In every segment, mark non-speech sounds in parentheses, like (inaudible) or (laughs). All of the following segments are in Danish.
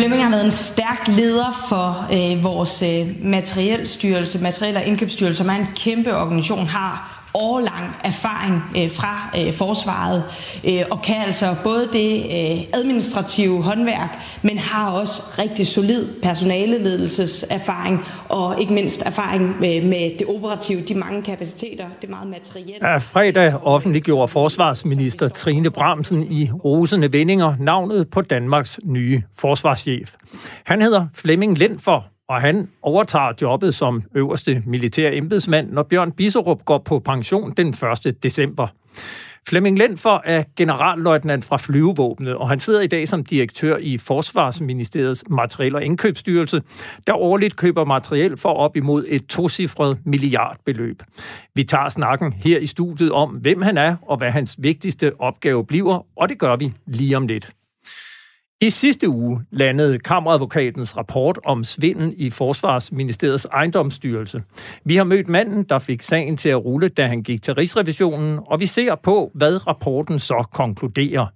Flemming har været en stærk leder for øh, vores øh, materielstyrelse, materiel- og indkøbsstyrelse, som er en kæmpe organisation, har årlang erfaring øh, fra øh, forsvaret, øh, og kan altså både det øh, administrative håndværk, men har også rigtig solid personaleledelseserfaring, og ikke mindst erfaring med, med det operative, de mange kapaciteter, det meget materielle. Af fredag offentliggjorde forsvarsminister Trine Bramsen i rosende vendinger navnet på Danmarks nye forsvarschef. Han hedder Flemming Lindfor, og han overtager jobbet som øverste militær embedsmand, når Bjørn Biserup går på pension den 1. december. Flemming Lindfor er generalløjtnant fra flyvevåbnet, og han sidder i dag som direktør i Forsvarsministeriets materiel- og indkøbsstyrelse, der årligt køber materiel for op imod et tocifret milliardbeløb. Vi tager snakken her i studiet om, hvem han er og hvad hans vigtigste opgave bliver, og det gør vi lige om lidt. I sidste uge landede kammeradvokatens rapport om svinden i Forsvarsministeriets ejendomsstyrelse. Vi har mødt manden, der fik sagen til at rulle, da han gik til Rigsrevisionen, og vi ser på, hvad rapporten så konkluderer.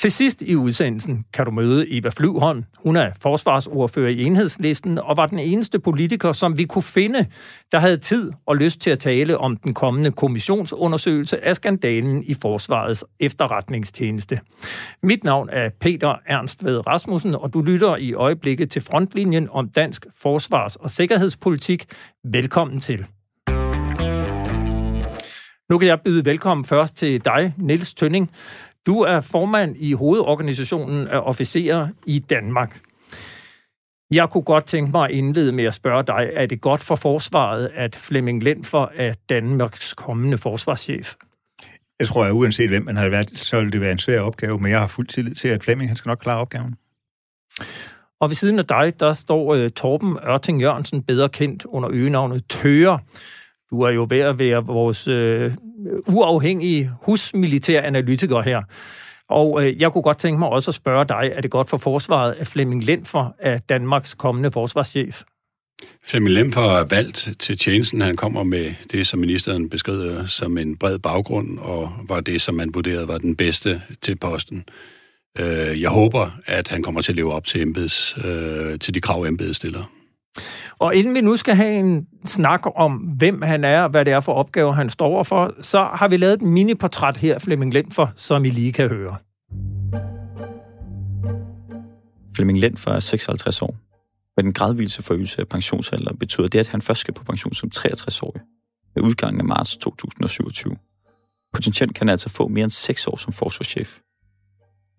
Til sidst i udsendelsen kan du møde Eva Flyvholm. Hun er forsvarsordfører i enhedslisten og var den eneste politiker, som vi kunne finde, der havde tid og lyst til at tale om den kommende kommissionsundersøgelse af skandalen i Forsvarets efterretningstjeneste. Mit navn er Peter Ernst Ved Rasmussen, og du lytter i øjeblikket til frontlinjen om dansk forsvars- og sikkerhedspolitik. Velkommen til. Nu kan jeg byde velkommen først til dig, Niels Tønning. Du er formand i hovedorganisationen af officerer i Danmark. Jeg kunne godt tænke mig at indlede med at spørge dig, er det godt for forsvaret, at Flemming Lendfer er Danmarks kommende forsvarschef? Jeg tror, at uanset hvem man har været, så vil det være en svær opgave, men jeg har fuld tillid til, at Flemming han skal nok klare opgaven. Og ved siden af dig, der står uh, Torben Ørting Jørgensen, bedre kendt under øgenavnet Tøre. Du er jo ved at være vores øh, uafhængige husmilitær analytiker her. Og øh, jeg kunne godt tænke mig også at spørge dig, er det godt for forsvaret, at Flemming Lindfer er Danmarks kommende forsvarschef? Flemming Lemfer er valgt til tjenesten. Han kommer med det, som ministeren beskriver som en bred baggrund, og var det, som man vurderede var den bedste til posten. Øh, jeg håber, at han kommer til at leve op til, embeds, øh, til de krav, embedet stiller. Og inden vi nu skal have en snak om, hvem han er og hvad det er for opgaver, han står for, så har vi lavet et miniportræt her, Flemming Lindfer, som I lige kan høre. Flemming Lindfer er 56 år. Med den gradvise forøgelse af pensionsalder betyder det, at han først skal på pension som 63-årig med udgangen af marts 2027. Potentielt kan han altså få mere end 6 år som forsvarschef.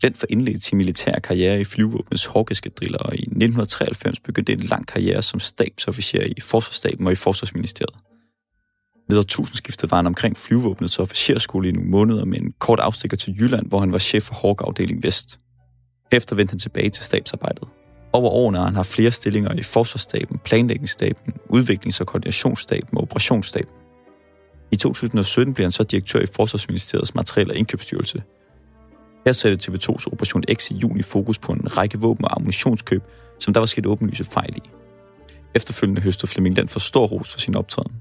Den for indledt sin militære karriere i flyvåbnets hårdgeskadriller, og i 1993 begyndte en lang karriere som stabsofficer i Forsvarsstaben og i Forsvarsministeriet. Ved årtusindskiftet var han omkring flyvåbnets officerskole i nogle måneder med en kort afstikker til Jylland, hvor han var chef for Hårg Vest. Efter vendte han tilbage til stabsarbejdet. Over årene har han haft flere stillinger i Forsvarsstaben, Planlægningsstaben, Udviklings- og Koordinationsstaben og Operationsstaben. I 2017 blev han så direktør i Forsvarsministeriets materiel- og indkøbsstyrelse – her satte TV2's Operation X i juni fokus på en række våben- og ammunitionskøb, som der var sket åbenlyse fejl i. Efterfølgende høstede Flemming Land for stor ros for sin optræden.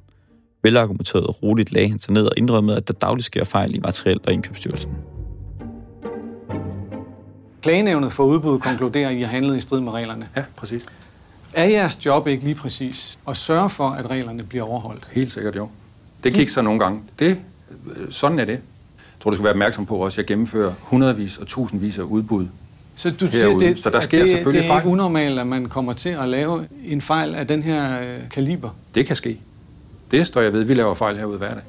Velargumenteret og roligt lagde han sig ned og indrømmede, at der dagligt sker fejl i materiel- og indkøbsstyrelsen. Klagenævnet for udbud konkluderer, at I har handlet i strid med reglerne. Ja, præcis. Er jeres job ikke lige præcis at sørge for, at reglerne bliver overholdt? Helt sikkert jo. Det gik så nogle gange. Det, sådan er det. Jeg tror, du skal være opmærksom på også, at jeg gennemfører hundredvis og tusindvis af udbud så du siger, det, så der sker det, selvfølgelig det er ikke unormalt, at man kommer til at lave en fejl af den her øh, kaliber? Det kan ske. Det står jeg ved. Vi laver fejl herude hver dag.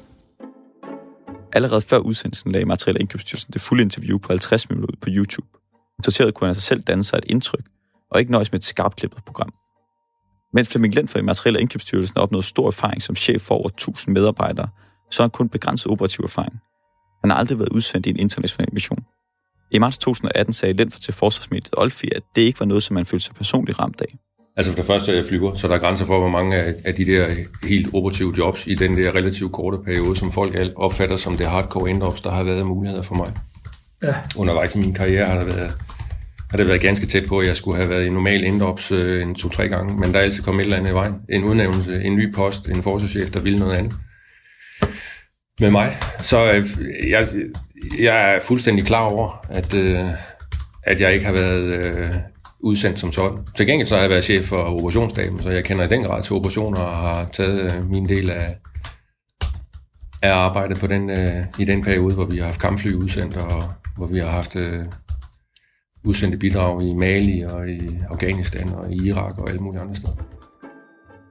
Allerede før udsendelsen lagde Materiel Indkøbsstyrelsen det fulde interview på 50 minutter på YouTube. Interesseret kunne han altså selv danne sig et indtryk, og ikke nøjes med et skarpt program. Mens Flemming Lendfer i Materiel Indkøbsstyrelsen opnåede stor erfaring som chef for over 1000 medarbejdere, så har han kun begrænset operativ erfaring. Han har aldrig været udsendt i en international mission. I marts 2018 sagde Lindfor til forsvarsmediet Olfi, at det ikke var noget, som man følte sig personligt ramt af. Altså for det første er jeg flyver, så der er grænser for, hvor mange af de der helt operative jobs i den der relativt korte periode, som folk opfatter som det hardcore indops, der har været muligheder for mig. Ja. Undervejs i min karriere har der været, har det været ganske tæt på, at jeg skulle have været i normal indops øh, en to-tre gange, men der er altid kommet et eller andet i vejen. En udnævnelse, en ny post, en forsvarschef, der ville noget andet med mig. Så øh, jeg, jeg er fuldstændig klar over, at, øh, at jeg ikke har været øh, udsendt som sådan. Til gengæld så har jeg været chef for operationsstaben, så jeg kender i den grad til operationer og har taget øh, min del af, af arbejdet på den, øh, i den periode, hvor vi har haft kampfly udsendt, og hvor vi har haft øh, udsendte bidrag i Mali og i Afghanistan og i Irak og alle mulige andre steder.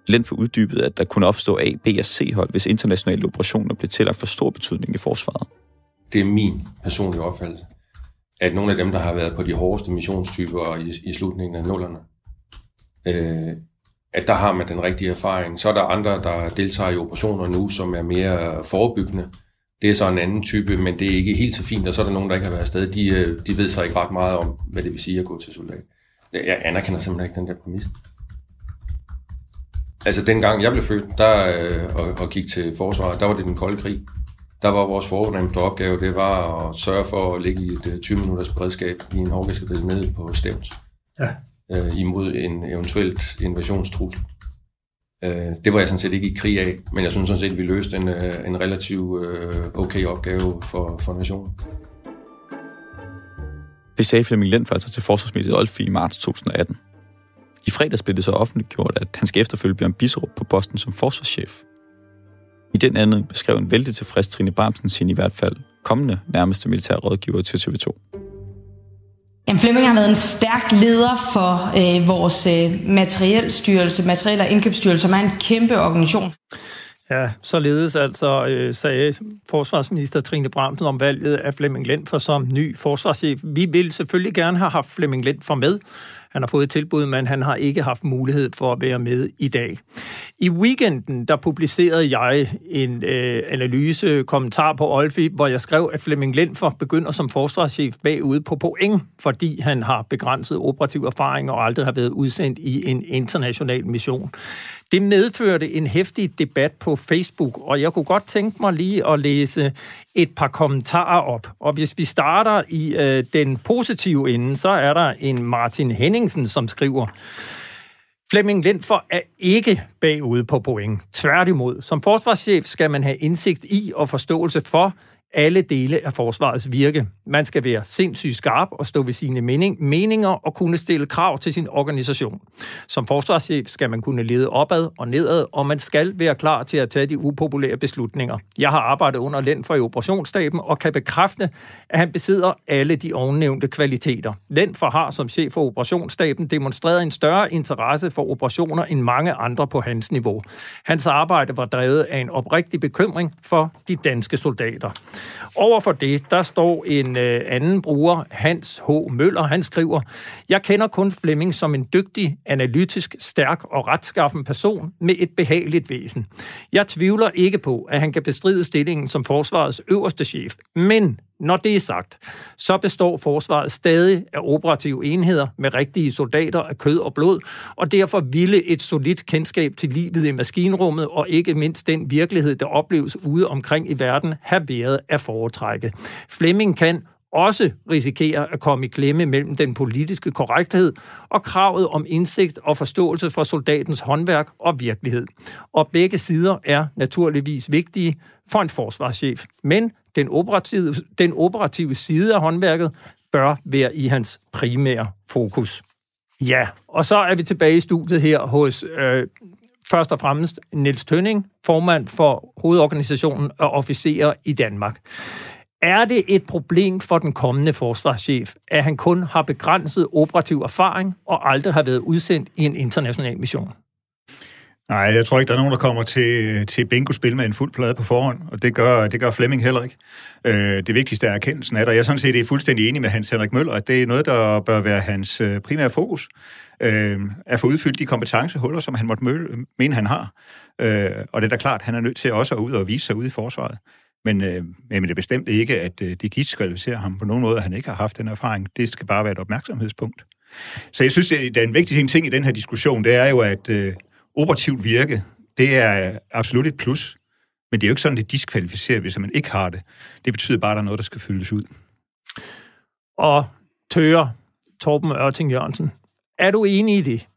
Lind for uddybet, at der kunne opstå A, B og C-hold, hvis internationale operationer blev tillagt for stor betydning i forsvaret. Det er min personlige opfattelse, at nogle af dem, der har været på de hårdeste missionstyper i, i slutningen af nullerne, øh, at der har man den rigtige erfaring. Så er der andre, der deltager i operationer nu, som er mere forebyggende. Det er så en anden type, men det er ikke helt så fint, og så er der nogen, der ikke har været afsted. De, øh, de ved så ikke ret meget om, hvad det vil sige at gå til soldat. Jeg anerkender simpelthen ikke den der præmis. Altså, dengang jeg blev født der, øh, og, og gik til forsvaret, der var det den kolde krig. Der var vores fornemmeste opgave, det var at sørge for at ligge i et 20-minutters øh, beredskab i en hårdgæskadel nede på Stævns. Ja. Øh, imod en eventuelt invasionstrussel. Øh, det var jeg sådan set ikke i krig af, men jeg synes sådan set, at vi løste en, øh, en relativt øh, okay opgave for, for nationen. Det sagde Flemming Lendt altså til forsvarsmediet Olfi i marts 2018. I fredags blev det så offentliggjort, at han skal efterfølge Bjørn Bisrup på posten som forsvarschef. I den anden beskrev en vældig tilfreds Trine Bramsen sin i hvert fald kommende nærmeste militær rådgiver til TV2. Jamen, Flemming har været en stærk leder for øh, vores øh, materielstyrelse, materiel- og indkøbsstyrelse, som er en kæmpe organisation. Ja, således altså øh, sagde forsvarsminister Trine Bramsen om valget af Flemming Lend for som ny forsvarschef. Vi vil selvfølgelig gerne have haft Flemming Lend for med, han har fået et tilbud, men han har ikke haft mulighed for at være med i dag. I weekenden, der publicerede jeg en øh, analyse, kommentar på Olfi, hvor jeg skrev, at Flemming Lindfer begynder som forsvarschef bagude på point, fordi han har begrænset operativ erfaring og aldrig har været udsendt i en international mission. Det medførte en hæftig debat på Facebook, og jeg kunne godt tænke mig lige at læse et par kommentarer op. Og hvis vi starter i øh, den positive ende, så er der en Martin Henningsen, som skriver, Flemming Lindfor er ikke bagude på point. Tværtimod, som forsvarschef skal man have indsigt i og forståelse for, alle dele af forsvarets virke. Man skal være sindssygt skarp og stå ved sine mening, meninger og kunne stille krav til sin organisation. Som forsvarschef skal man kunne lede opad og nedad, og man skal være klar til at tage de upopulære beslutninger. Jeg har arbejdet under Lend for i operationsstaben og kan bekræfte, at han besidder alle de ovennævnte kvaliteter. Lend for har som chef for operationsstaben demonstreret en større interesse for operationer end mange andre på hans niveau. Hans arbejde var drevet af en oprigtig bekymring for de danske soldater. Overfor det, der står en øh, anden bruger, Hans H. Møller. Han skriver, Jeg kender kun Flemming som en dygtig, analytisk, stærk og retskaffen person med et behageligt væsen. Jeg tvivler ikke på, at han kan bestride stillingen som forsvarets øverste chef, men når det er sagt, så består forsvaret stadig af operative enheder med rigtige soldater af kød og blod, og derfor ville et solidt kendskab til livet i maskinrummet og ikke mindst den virkelighed, der opleves ude omkring i verden, have været at foretrække. Flemming kan også risikere at komme i klemme mellem den politiske korrekthed og kravet om indsigt og forståelse for soldatens håndværk og virkelighed. Og begge sider er naturligvis vigtige for en forsvarschef. Men den operative, den operative side af håndværket bør være i hans primære fokus. Ja, og så er vi tilbage i studiet her hos øh, først og fremmest Niels Tønning, formand for hovedorganisationen af officerer i Danmark. Er det et problem for den kommende forsvarschef, at han kun har begrænset operativ erfaring og aldrig har været udsendt i en international mission? Nej, jeg tror ikke, der er nogen, der kommer til, til bingo-spil med en fuld plade på forhånd, og det gør, det gør Flemming heller ikke. Øh, det vigtigste er erkendelsen af det, og jeg er sådan set er fuldstændig enig med Hans Henrik Møller, at det er noget, der bør være hans øh, primære fokus, øh, at få udfyldt de kompetencehuller, som han måtte møde, mene, han har. Øh, og det er da klart, at han er nødt til også at ud og vise sig ude i forsvaret. Men, øh, men det er bestemt ikke, at øh, det diskvalificerer ham på nogen måde, at han ikke har haft den erfaring. Det skal bare være et opmærksomhedspunkt. Så jeg synes, at den vigtige ting i den her diskussion, det er jo, at øh, operativt virke, det er absolut et plus. Men det er jo ikke sådan, det diskvalificerer, hvis man ikke har det. Det betyder bare, at der er noget, der skal fyldes ud. Og Tøre, Torben Ørting Jørgensen, er du enig i det?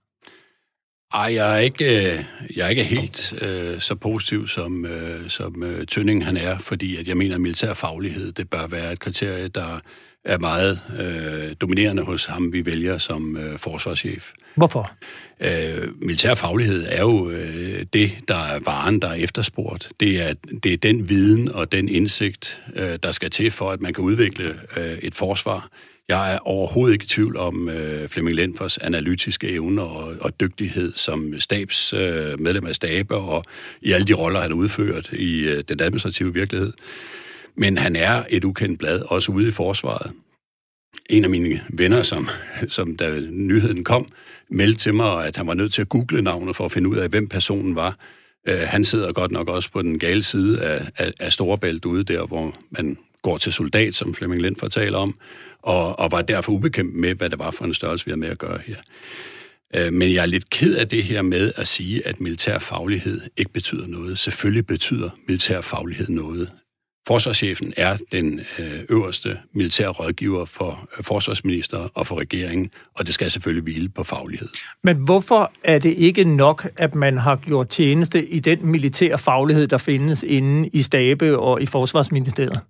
Ej, jeg er ikke, øh, jeg er ikke helt øh, så positiv, som, øh, som øh, Tønning han er, fordi at jeg mener, at militær faglighed, det bør være et kriterie, der er meget øh, dominerende hos ham, vi vælger som øh, forsvarschef. Hvorfor? Øh, militær faglighed er jo øh, det, der er varen, der er efterspurgt. Det er, det er den viden og den indsigt, øh, der skal til for, at man kan udvikle øh, et forsvar. Jeg er overhovedet ikke i tvivl om øh, Flemming Lenfors analytiske evner og, og dygtighed som stabs øh, medlem af stabe og i alle de roller, han har udført i øh, den administrative virkelighed. Men han er et ukendt blad, også ude i forsvaret. En af mine venner, som, som da nyheden kom, meldte til mig, at han var nødt til at google navnet for at finde ud af, hvem personen var. Uh, han sidder godt nok også på den gale side af, af, af Storebælt ude der, hvor man går til soldat, som Flemming Lind fortaler om, og, og var derfor ubekendt med, hvad det var for en størrelse, vi havde med at gøre her. Uh, men jeg er lidt ked af det her med at sige, at militær faglighed ikke betyder noget. Selvfølgelig betyder militær faglighed noget. Forsvarschefen er den øh, øverste militære rådgiver for øh, forsvarsminister og for regeringen, og det skal selvfølgelig hvile på faglighed. Men hvorfor er det ikke nok, at man har gjort tjeneste i den militære faglighed, der findes inde i stabe og i forsvarsministeriet?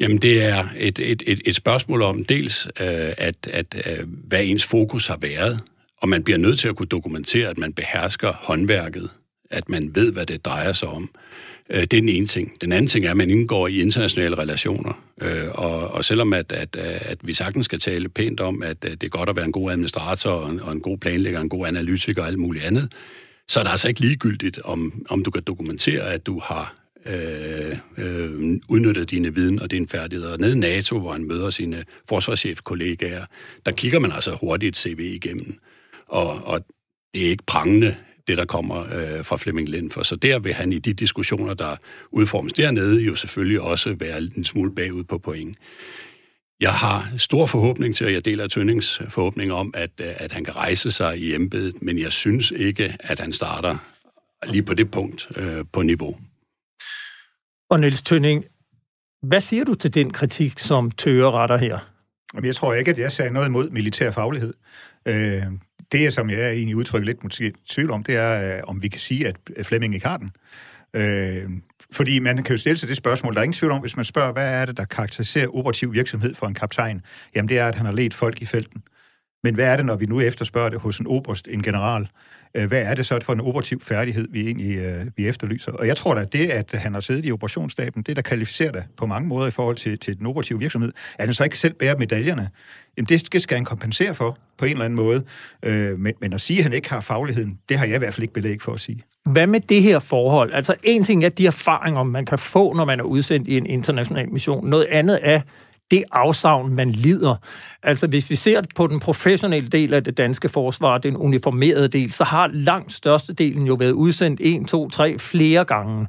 Jamen, det er et, et, et, et spørgsmål om dels, øh, at, at hvad ens fokus har været, og man bliver nødt til at kunne dokumentere, at man behersker håndværket, at man ved, hvad det drejer sig om. Øh, det er den ene ting. Den anden ting er, at man indgår i internationale relationer. Øh, og, og selvom at, at, at vi sagtens skal tale pænt om, at det er godt at være en god administrator og en, og en god planlægger, en god analytiker og alt muligt andet, så er det altså ikke ligegyldigt, om, om du kan dokumentere, at du har øh, øh, udnyttet dine viden og dine færdigheder. Nede i NATO, hvor han møder sine forsvarschefkollegaer, der kigger man altså hurtigt et CV igennem. Og, og det er ikke prangende det, der kommer øh, fra Flemming Lind. For så der vil han i de diskussioner, der udformes dernede, jo selvfølgelig også være en smule bagud på point. Jeg har stor forhåbning til, og jeg deler Tønnings forhåbning om, at, øh, at han kan rejse sig i embedet, men jeg synes ikke, at han starter lige på det punkt øh, på niveau. Og Niels Tønning, hvad siger du til den kritik, som Tøre retter her? Jeg tror ikke, at jeg sagde noget imod militær faglighed. Øh, det, som jeg er egentlig udtrykker lidt måske tvivl om, det er, øh, om vi kan sige, at Flemming ikke har den. Øh, fordi man kan jo stille sig det spørgsmål, der er ingen tvivl om, hvis man spørger, hvad er det, der karakteriserer operativ virksomhed for en kaptajn? Jamen det er, at han har let folk i felten. Men hvad er det, når vi nu efterspørger det hos en oberst, en general? Øh, hvad er det så for en operativ færdighed, vi egentlig øh, vi efterlyser? Og jeg tror da, at det, at han har siddet i operationsstaben, det, der kvalificerer dig på mange måder i forhold til, til den operative virksomhed, at han så ikke selv bærer medaljerne. Jamen, det skal han kompensere for på en eller anden måde. Øh, men, men at sige, at han ikke har fagligheden, det har jeg i hvert fald ikke belæg for at sige. Hvad med det her forhold? Altså, en ting er de erfaringer, man kan få, når man er udsendt i en international mission. Noget andet er det afsavn, man lider. Altså, hvis vi ser på den professionelle del af det danske forsvar, den uniformerede del, så har langt størstedelen jo været udsendt 1, 2, 3 flere gange.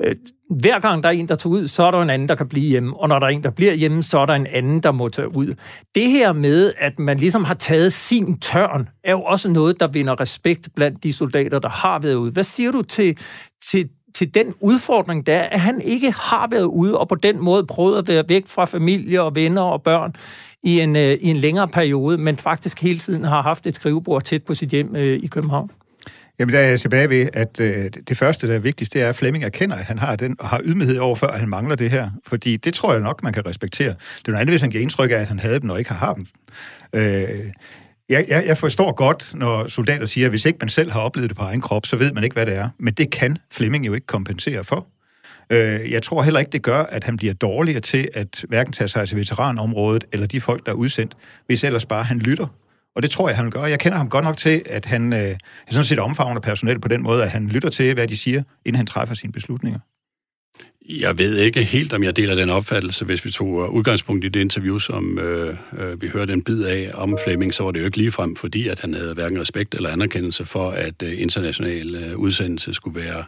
Øh, hver gang der er en, der tager ud, så er der en anden, der kan blive hjemme. Og når der er en, der bliver hjemme, så er der en anden, der må tage ud. Det her med, at man ligesom har taget sin tørn, er jo også noget, der vinder respekt blandt de soldater, der har været ude. Hvad siger du til, til til den udfordring, der er, at han ikke har været ude og på den måde prøvet at være væk fra familie og venner og børn i en, øh, i en længere periode, men faktisk hele tiden har haft et skrivebord tæt på sit hjem øh, i København. Jamen, der er jeg tilbage ved, at øh, det første, der er vigtigst, det er, at Flemming erkender, at han har den og har ydmyghed over for, at han mangler det her. Fordi det tror jeg nok, man kan respektere. Det er noget andet, hvis han giver indtryk af, at han havde dem og ikke har haft dem. Øh, jeg, jeg, jeg forstår godt, når soldater siger, at hvis ikke man selv har oplevet det på egen krop, så ved man ikke, hvad det er. Men det kan Flemming jo ikke kompensere for. Øh, jeg tror heller ikke, det gør, at han bliver dårligere til at hverken tage sig til veteranområdet eller de folk, der er udsendt, hvis ellers bare han lytter. Og det tror jeg, han gør. Jeg kender ham godt nok til, at han øh, sådan set omfavner personel på den måde, at han lytter til, hvad de siger, inden han træffer sine beslutninger. Jeg ved ikke helt, om jeg deler den opfattelse. Hvis vi tog udgangspunkt i det interview, som øh, øh, vi hørte en bid af om Fleming, så var det jo ikke ligefrem, fordi at han havde hverken respekt eller anerkendelse for, at øh, international øh, udsendelse skulle være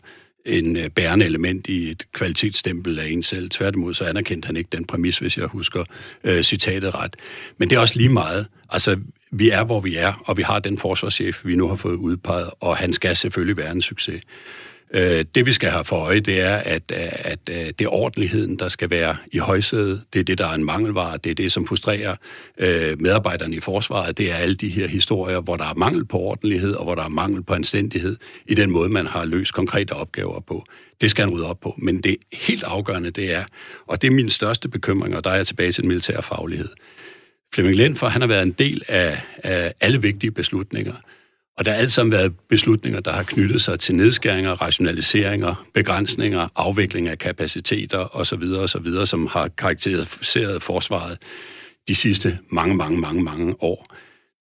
en øh, bærende element i et kvalitetsstempel af en selv. Tværtimod så anerkendte han ikke den præmis, hvis jeg husker øh, citatet ret. Men det er også lige meget. Altså, vi er, hvor vi er, og vi har den forsvarschef, vi nu har fået udpeget, og han skal selvfølgelig være en succes. Øh, det vi skal have for øje, det er, at, at, at det er ordentligheden, der skal være i højsædet. Det er det, der er en mangelvare. Det er det, som frustrerer øh, medarbejderne i forsvaret. Det er alle de her historier, hvor der er mangel på ordentlighed, og hvor der er mangel på anstændighed i den måde, man har løst konkrete opgaver på. Det skal han rydde op på. Men det helt afgørende, det er, og det er min største bekymring, og der er jeg tilbage til den militære faglighed. Flemming Lenfer, han har været en del af, af alle vigtige beslutninger. Og der har alt sammen været beslutninger, der har knyttet sig til nedskæringer, rationaliseringer, begrænsninger, afvikling af kapaciteter osv., osv., som har karakteriseret forsvaret de sidste mange, mange, mange, mange år.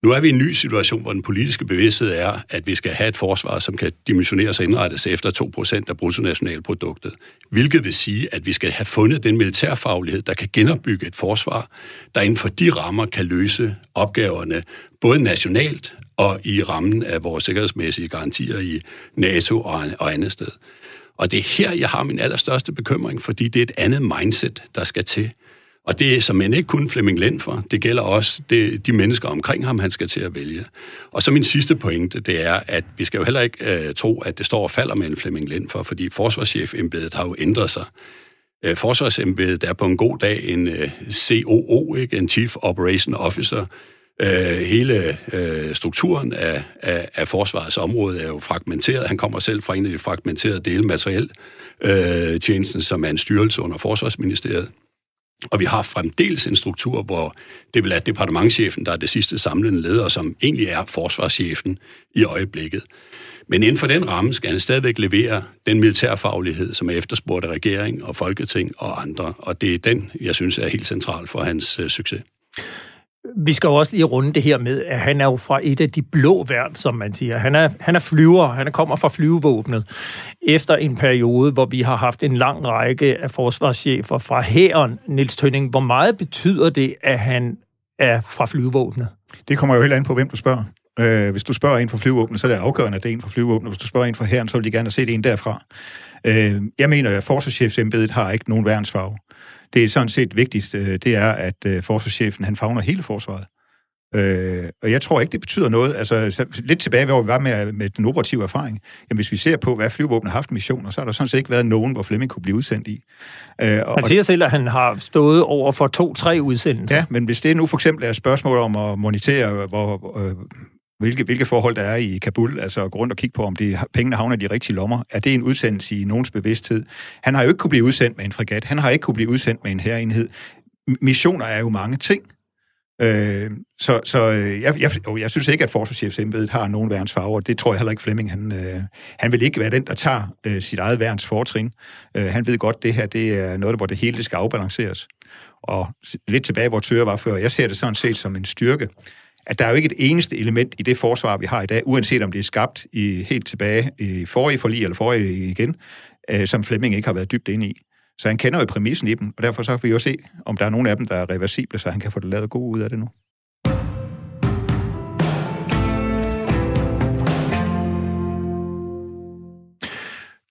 Nu er vi i en ny situation, hvor den politiske bevidsthed er, at vi skal have et forsvar, som kan dimensioneres og indrettes efter 2% af bruttonationalproduktet. Hvilket vil sige, at vi skal have fundet den militærfaglighed, der kan genopbygge et forsvar, der inden for de rammer kan løse opgaverne både nationalt og i rammen af vores sikkerhedsmæssige garantier i NATO og andet sted. Og det er her, jeg har min allerstørste bekymring, fordi det er et andet mindset, der skal til. Og det er som end ikke kun Flemming Lind for, det gælder også det, de mennesker omkring ham, han skal til at vælge. Og så min sidste pointe, det er, at vi skal jo heller ikke øh, tro, at det står og falder med en Flemming Lind for, fordi forsvarschef-embedet har jo ændret sig. Øh, forsvarsembedet er på en god dag en øh, COO, ikke? en Chief Operation Officer, Øh, hele øh, strukturen af, af, af forsvarets område er jo fragmenteret. Han kommer selv fra en af de fragmenterede dele materiel øh, tjenesten, som er en styrelse under Forsvarsministeriet. Og vi har fremdeles en struktur, hvor det vil være departementchefen, der er det sidste samlende leder, som egentlig er forsvarschefen i øjeblikket. Men inden for den ramme skal han stadigvæk levere den militærfaglighed, som er efterspurgt af regering og folketing og andre. Og det er den, jeg synes er helt central for hans øh, succes vi skal jo også lige runde det her med, at han er jo fra et af de blå værn, som man siger. Han er, han er flyver, han kommer fra flyvevåbnet. Efter en periode, hvor vi har haft en lang række af forsvarschefer fra hæren, Nils Tønning, hvor meget betyder det, at han er fra flyvevåbnet? Det kommer jo helt an på, hvem du spørger. Øh, hvis du spørger en fra flyvåbnet, så er det afgørende, at det er en fra flyvåbnet. Hvis du spørger en fra hæren, så vil de gerne have set en derfra. Øh, jeg mener, at forsvarschefsembedet har ikke nogen værnsfarve det er sådan set vigtigst, øh, det er, at øh, forsvarschefen han fagner hele forsvaret. Øh, og jeg tror ikke, det betyder noget. Altså, lidt tilbage, hvor vi var med, med den operative erfaring. Jamen, hvis vi ser på, hvad flyvåbnet har haft missioner, så har der sådan set ikke været nogen, hvor Flemming kunne blive udsendt i. Øh, og, Han siger selv, at han har stået over for to-tre udsendelser. Ja, men hvis det nu for eksempel er et spørgsmål om at monitere, hvor, øh, hvilke, hvilke forhold der er i Kabul, altså gå rundt og kigge på, om de, pengene havner i de rigtige lommer. Er det en udsendelse i nogens bevidsthed? Han har jo ikke kunne blive udsendt med en fregat. Han har ikke kunne blive udsendt med en herreenhed. Missioner er jo mange ting. Øh, så så øh, jeg, jeg, jeg synes ikke, at forsvarschefsembedet har nogen værnsfarver. Det tror jeg heller ikke, Flemming. Han, øh, han vil ikke være den, der tager øh, sit eget værns fortrin. Øh, han ved godt, at det her det er noget, hvor det hele skal afbalanceres. Og lidt tilbage, hvor Tøger var før. Jeg ser det sådan set som en styrke, at der er jo ikke et eneste element i det forsvar, vi har i dag, uanset om det er skabt i, helt tilbage i forrige forlig eller forrige igen, øh, som Flemming ikke har været dybt inde i. Så han kender jo præmissen i dem, og derfor så kan vi jo se, om der er nogen af dem, der er reversible, så han kan få det lavet godt ud af det nu.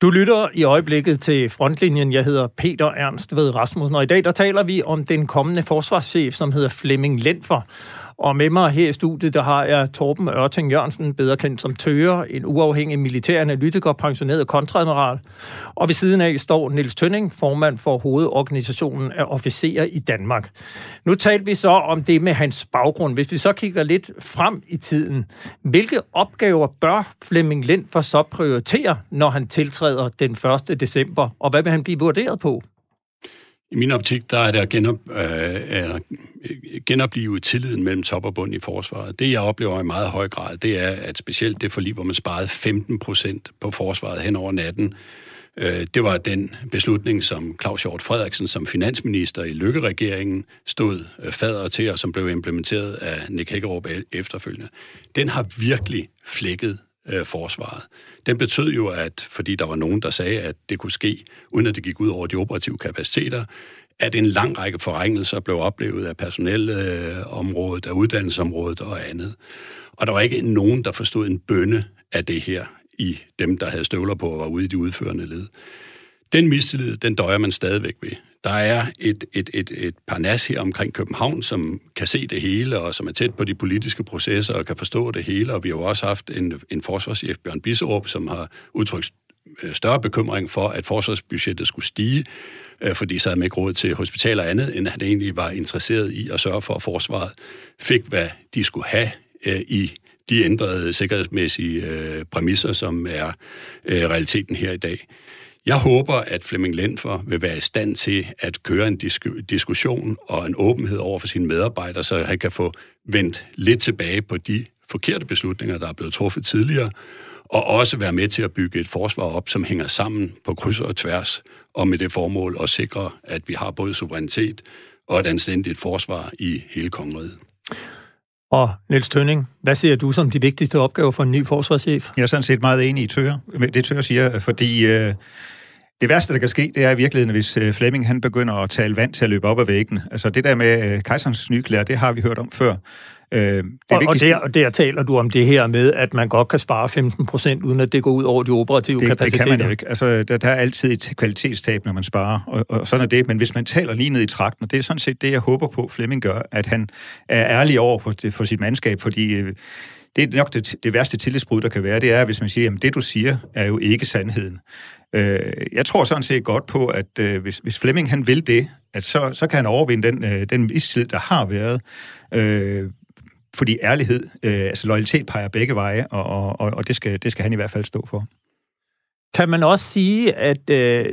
Du lytter i øjeblikket til Frontlinjen. Jeg hedder Peter Ernst ved Rasmussen, og i dag der taler vi om den kommende forsvarschef, som hedder Flemming Lentfer. Og med mig her i studiet, der har jeg Torben Ørting Jørgensen, bedre kendt som Tøger, en uafhængig militær analytiker, pensioneret kontradmiral. Og ved siden af står Niels Tønning, formand for hovedorganisationen af officerer i Danmark. Nu talte vi så om det med hans baggrund. Hvis vi så kigger lidt frem i tiden, hvilke opgaver bør Flemming Lind for så prioritere, når han tiltræder den 1. december, og hvad vil han blive vurderet på? I min optik, der er det at genop, øh, øh genopleve tilliden mellem top og bund i forsvaret. Det, jeg oplever i meget høj grad, det er, at specielt det forlig, hvor man sparede 15 procent på forsvaret hen over natten, øh, det var den beslutning, som Claus Hjort Frederiksen som finansminister i Lykke-regeringen stod øh, fader til, og som blev implementeret af Nick Hækkerup e-, efterfølgende. Den har virkelig flækket øh, forsvaret. Den betød jo, at fordi der var nogen, der sagde, at det kunne ske, uden at det gik ud over de operative kapaciteter, at en lang række forringelser blev oplevet af personelområdet, af uddannelsesområdet og andet. Og der var ikke nogen, der forstod en bønne af det her i dem, der havde støvler på og var ude i de udførende led. Den mistillid, den døjer man stadigvæk ved. Der er et, et, et, et parnas her omkring København, som kan se det hele, og som er tæt på de politiske processer og kan forstå det hele. Og vi har jo også haft en, en forsvarschef, Bjørn Bisserup, som har udtrykt øh, større bekymring for, at forsvarsbudgettet skulle stige, øh, fordi så havde man ikke råd til hospitaler andet, end han egentlig var interesseret i at sørge for, at forsvaret fik, hvad de skulle have øh, i de ændrede sikkerhedsmæssige præmisser, som er realiteten her i dag. Jeg håber, at Flemming Lenfer vil være i stand til at køre en disk- diskussion og en åbenhed over for sine medarbejdere, så han kan få vendt lidt tilbage på de forkerte beslutninger, der er blevet truffet tidligere, og også være med til at bygge et forsvar op, som hænger sammen på kryds og tværs, og med det formål at sikre, at vi har både suverænitet og et anstændigt forsvar i hele kongeriget. Og Niels Tønning, hvad ser du som de vigtigste opgaver for en ny forsvarschef? Jeg er sådan set meget enig i Tør, det Tør siger, fordi øh, det værste, der kan ske, det er i virkeligheden, hvis øh, Flemming han begynder at tale vand til at løbe op ad væggen. Altså det der med øh, kejserens nyklæder, det har vi hørt om før. Øh, det og, og, der, og der taler du om det her med, at man godt kan spare 15 procent, uden at det går ud over de operative det, kapaciteter. Det kan man jo ikke. Altså, der, der er altid et kvalitetstab, når man sparer, og, og sådan er det. Men hvis man taler lige ned i trakten, og det er sådan set det, jeg håber på, Flemming gør, at han er ærlig over for, for sit mandskab, fordi øh, det er nok det, det værste tillidsbrud, der kan være, det er, hvis man siger, at det, du siger, er jo ikke sandheden. Øh, jeg tror sådan set godt på, at øh, hvis, hvis Flemming han vil det, at så, så kan han overvinde den, øh, den mistillid, der har været. Øh, fordi ærlighed, øh, altså loyalitet peger begge veje, og, og, og det, skal, det skal han i hvert fald stå for. Kan man også sige, at øh,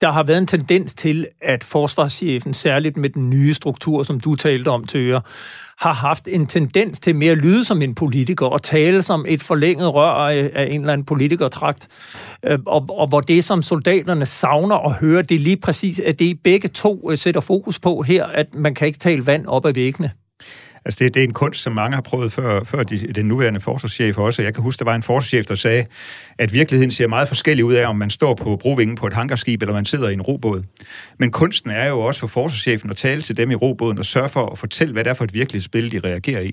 der har været en tendens til, at forsvarschefen, særligt med den nye struktur, som du talte om, Tøger, har haft en tendens til mere at lyde som en politiker og tale som et forlænget rør af, en eller anden politikertragt. Øh, og, og hvor det, som soldaterne savner at høre, det er lige præcis, at det begge to øh, sætter fokus på her, at man kan ikke tale vand op ad væggene. Altså det, det er en kunst, som mange har prøvet før, før de, den nuværende forsvarschef også. Jeg kan huske, der var en forsvarschef, der sagde, at virkeligheden ser meget forskellig ud af, om man står på brovingen på et hangarskib, eller man sidder i en robåd. Men kunsten er jo også for forsvarschefen at tale til dem i robåden og sørge for at fortælle, hvad det er for et virkeligt spil, de reagerer i.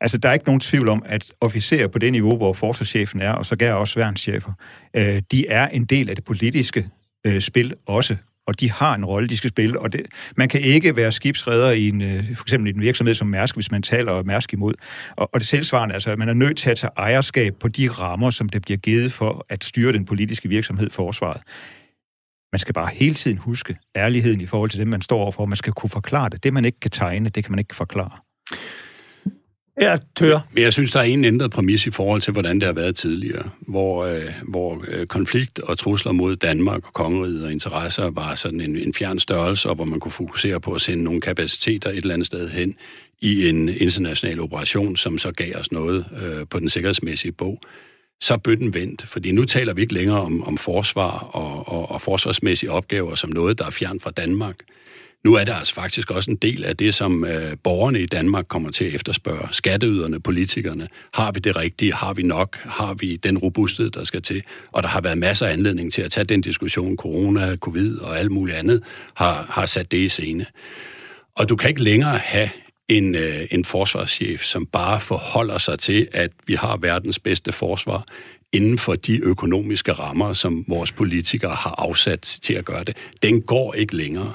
Altså, der er ikke nogen tvivl om, at officerer på det niveau, hvor forsvarschefen er, og så gør også værnschefer, øh, de er en del af det politiske øh, spil også og de har en rolle, de skal spille. Og det, man kan ikke være skibsredder i en, øh, for eksempel i en virksomhed som Mærsk, hvis man taler Mærsk imod. Og, og det tilsvarende, altså, at man er nødt til at tage ejerskab på de rammer, som det bliver givet for at styre den politiske virksomhed, forsvaret. Man skal bare hele tiden huske ærligheden i forhold til det, man står overfor. Man skal kunne forklare det. Det, man ikke kan tegne, det kan man ikke forklare. Ja, tør. Men jeg synes, der er en ændret præmis i forhold til, hvordan det har været tidligere, hvor, øh, hvor øh, konflikt og trusler mod Danmark og kongeriget og interesser var sådan en, en fjern størrelse, og hvor man kunne fokusere på at sende nogle kapaciteter et eller andet sted hen i en international operation, som så gav os noget øh, på den sikkerhedsmæssige bog så er bøtten vendt. Fordi nu taler vi ikke længere om, om forsvar og, og, og forsvarsmæssige opgaver som noget, der er fjern fra Danmark. Nu er det altså faktisk også en del af det, som øh, borgerne i Danmark kommer til at efterspørge. Skatteyderne, politikerne. Har vi det rigtige? Har vi nok? Har vi den robusthed, der skal til? Og der har været masser af anledning til at tage den diskussion. Corona, covid og alt muligt andet har, har sat det i scene. Og du kan ikke længere have en, øh, en forsvarschef, som bare forholder sig til, at vi har verdens bedste forsvar inden for de økonomiske rammer, som vores politikere har afsat til at gøre det. Den går ikke længere.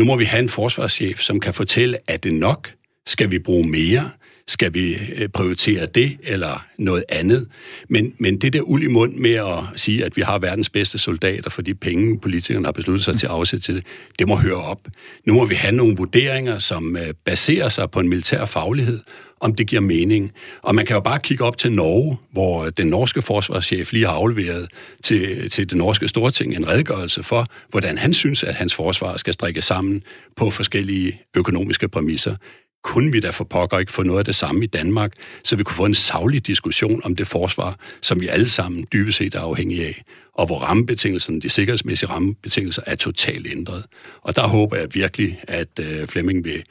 Nu må vi have en forsvarschef, som kan fortælle, at det nok? Skal vi bruge mere? Skal vi øh, prioritere det eller noget andet? Men, men det der uld i mund med at sige, at vi har verdens bedste soldater for de penge, politikerne har besluttet sig til at afsætte til det, det må høre op. Nu må vi have nogle vurderinger, som øh, baserer sig på en militær faglighed, om det giver mening. Og man kan jo bare kigge op til Norge, hvor øh, den norske forsvarschef lige har afleveret til, til det norske storting en redegørelse for, hvordan han synes, at hans forsvar skal strikke sammen på forskellige økonomiske præmisser kunne vi da for pokker ikke få noget af det samme i Danmark, så vi kunne få en savlig diskussion om det forsvar, som vi alle sammen dybest set er afhængige af, og hvor rammebetingelserne, de sikkerhedsmæssige rammebetingelser, er totalt ændret. Og der håber jeg virkelig, at øh, Flemming vil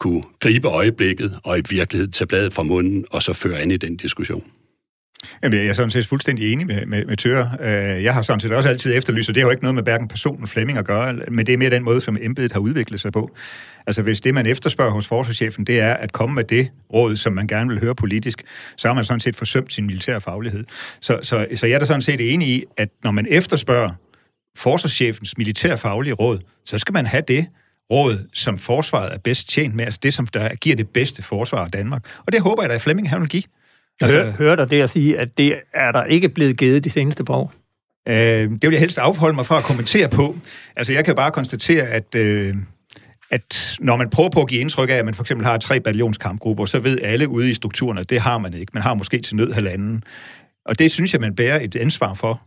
kunne gribe øjeblikket og i virkeligheden tage bladet fra munden og så føre an i den diskussion. Jamen, jeg er sådan set fuldstændig enig med, med, med Tør. Øh, jeg har sådan set også altid efterlyst, og det har jo ikke noget med hverken personen Flemming at gøre, men det er mere den måde, som embedet har udviklet sig på. Altså hvis det, man efterspørger hos forsvarschefen, det er at komme med det råd, som man gerne vil høre politisk, så har man sådan set forsømt sin militære faglighed. Så, så, så jeg er da sådan set enig i, at når man efterspørger forsvarschefens militærfaglige råd, så skal man have det, råd, som forsvaret er bedst tjent med, altså det, som der giver det bedste forsvar af Danmark. Og det håber jeg da, at Flemming han vil give. Altså, Hør, hører dig det at sige, at det er der ikke blevet givet de seneste par år? Øh, det vil jeg helst afholde mig fra at kommentere på. Altså, jeg kan bare konstatere, at... Øh, at når man prøver på at give indtryk af, at man for eksempel har tre ballionskampgrupper, så ved alle ude i strukturerne, at det har man ikke. Man har måske til nød halvanden. Og det synes jeg, man bærer et ansvar for,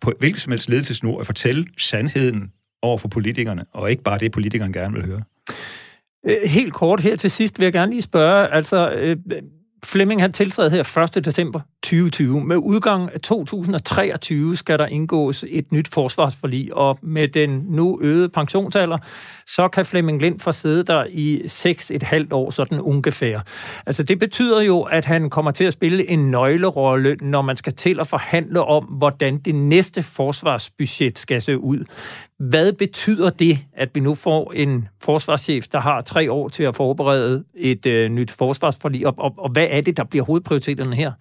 på hvilket som helst ledelsesniveau, at fortælle sandheden over for politikerne, og ikke bare det, politikerne gerne vil høre. Øh, helt kort her til sidst vil jeg gerne lige spørge, altså øh, Flemming han tiltræder her 1. december 2020. Med udgangen af 2023 skal der indgås et nyt forsvarsforlig, og med den nu øgede pensionsalder, så kan Flemming Lind få sidde der i 6,5 år, sådan ungefær. Altså det betyder jo, at han kommer til at spille en nøglerolle, når man skal til at forhandle om, hvordan det næste forsvarsbudget skal se ud. Hvad betyder det, at vi nu får en forsvarschef, der har tre år til at forberede et øh, nyt forsvarsforlig, og, og, og hvad er det, der bliver hovedprioriteterne her?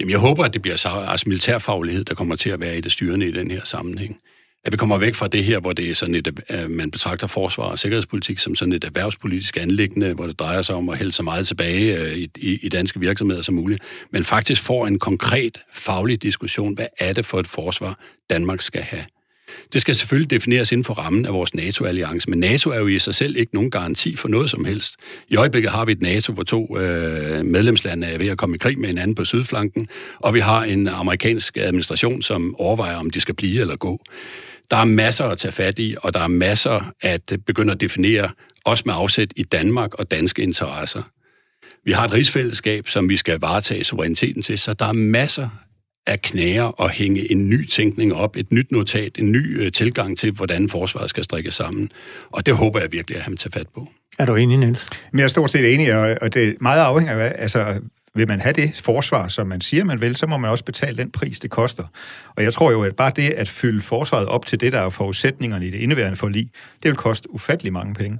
Jamen, jeg håber, at det bliver altså militærfaglighed, der kommer til at være i det styrende i den her sammenhæng. At vi kommer væk fra det her, hvor det er sådan et, at man betragter forsvar og sikkerhedspolitik som sådan et erhvervspolitisk anlæggende, hvor det drejer sig om at hælde så meget tilbage øh, i, i, i danske virksomheder som muligt, men faktisk får en konkret faglig diskussion. Hvad er det for et forsvar, Danmark skal have? Det skal selvfølgelig defineres inden for rammen af vores NATO-alliance, men NATO er jo i sig selv ikke nogen garanti for noget som helst. I øjeblikket har vi et NATO, hvor to øh, medlemslande er ved at komme i krig med hinanden på sydflanken, og vi har en amerikansk administration, som overvejer, om de skal blive eller gå. Der er masser at tage fat i, og der er masser at begynde at definere, også med afsæt i Danmark og danske interesser. Vi har et rigsfællesskab, som vi skal varetage suveræniteten til, så der er masser af knager og hænge en ny tænkning op, et nyt notat, en ny øh, tilgang til, hvordan forsvaret skal strikke sammen. Og det håber jeg virkelig, at han tager fat på. Er du enig, Niels? Men jeg er stort set enig, og det er meget afhængigt af, altså, vil man have det forsvar, som man siger, man vil, så må man også betale den pris, det koster. Og jeg tror jo, at bare det at fylde forsvaret op til det, der er forudsætningerne i det indeværende forlig, det vil koste ufattelig mange penge.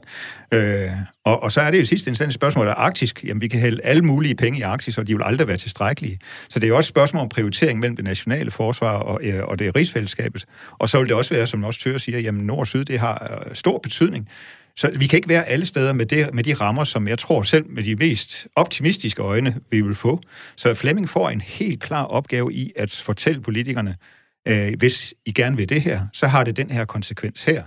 Øh, og, og så er det jo sidste instans et spørgsmål af Arktisk. Jamen, vi kan hælde alle mulige penge i Arktis, og de vil aldrig være tilstrækkelige. Så det er jo også et spørgsmål om prioritering mellem det nationale forsvar og, øh, og det rigsfællesskabet. Og så vil det også være, som også Tør siger, jamen nord og syd, det har øh, stor betydning. Så vi kan ikke være alle steder med, det, med de rammer, som jeg tror selv med de mest optimistiske øjne, vi vil få. Så Flemming får en helt klar opgave i at fortælle politikerne, øh, hvis I gerne vil det her, så har det den her konsekvens her.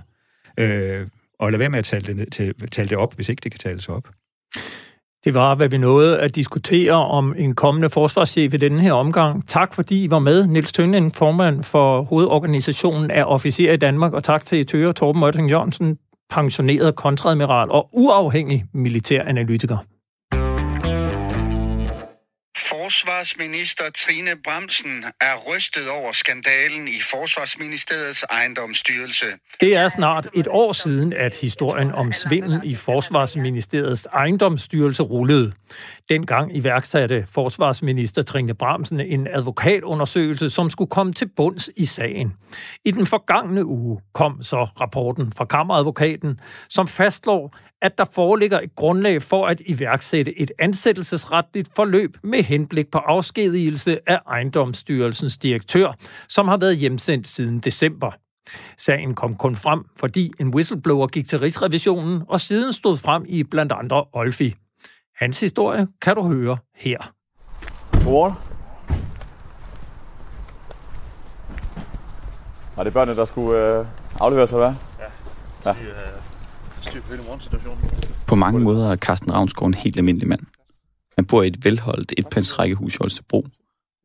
Øh, og lad være med at tale det, til, tale det op, hvis ikke det kan tales op. Det var, hvad vi nåede at diskutere om en kommende forsvarschef i denne her omgang. Tak fordi I var med, Niels Tønden, formand for hovedorganisationen af officerer i Danmark, og tak til Tøger Torben Møtting Jørgensen, pensioneret kontradmiral og uafhængig militæranalytiker. Forsvarsminister Trine Bremsen er rystet over skandalen i Forsvarsministeriets ejendomsstyrelse. Det er snart et år siden, at historien om svindel i Forsvarsministeriets ejendomsstyrelse rullede. Dengang iværksatte forsvarsminister Trine Bramsen en advokatundersøgelse, som skulle komme til bunds i sagen. I den forgangne uge kom så rapporten fra kammeradvokaten, som fastslår, at der foreligger et grundlag for at iværksætte et ansættelsesretligt forløb med henblik på afskedigelse af ejendomsstyrelsens direktør, som har været hjemsendt siden december. Sagen kom kun frem, fordi en whistleblower gik til Rigsrevisionen og siden stod frem i blandt andre Olfi. Hans historie kan du høre her. Godmorgen. Var det børnene, der skulle øh, aflevere sig, hvad? Ja, de, ja. Øh, styr på hele morgensituationen. På mange måder er Carsten Ravnsgaard en helt almindelig mand. Han bor i et velholdt etpandsrækkehus i Holstebro.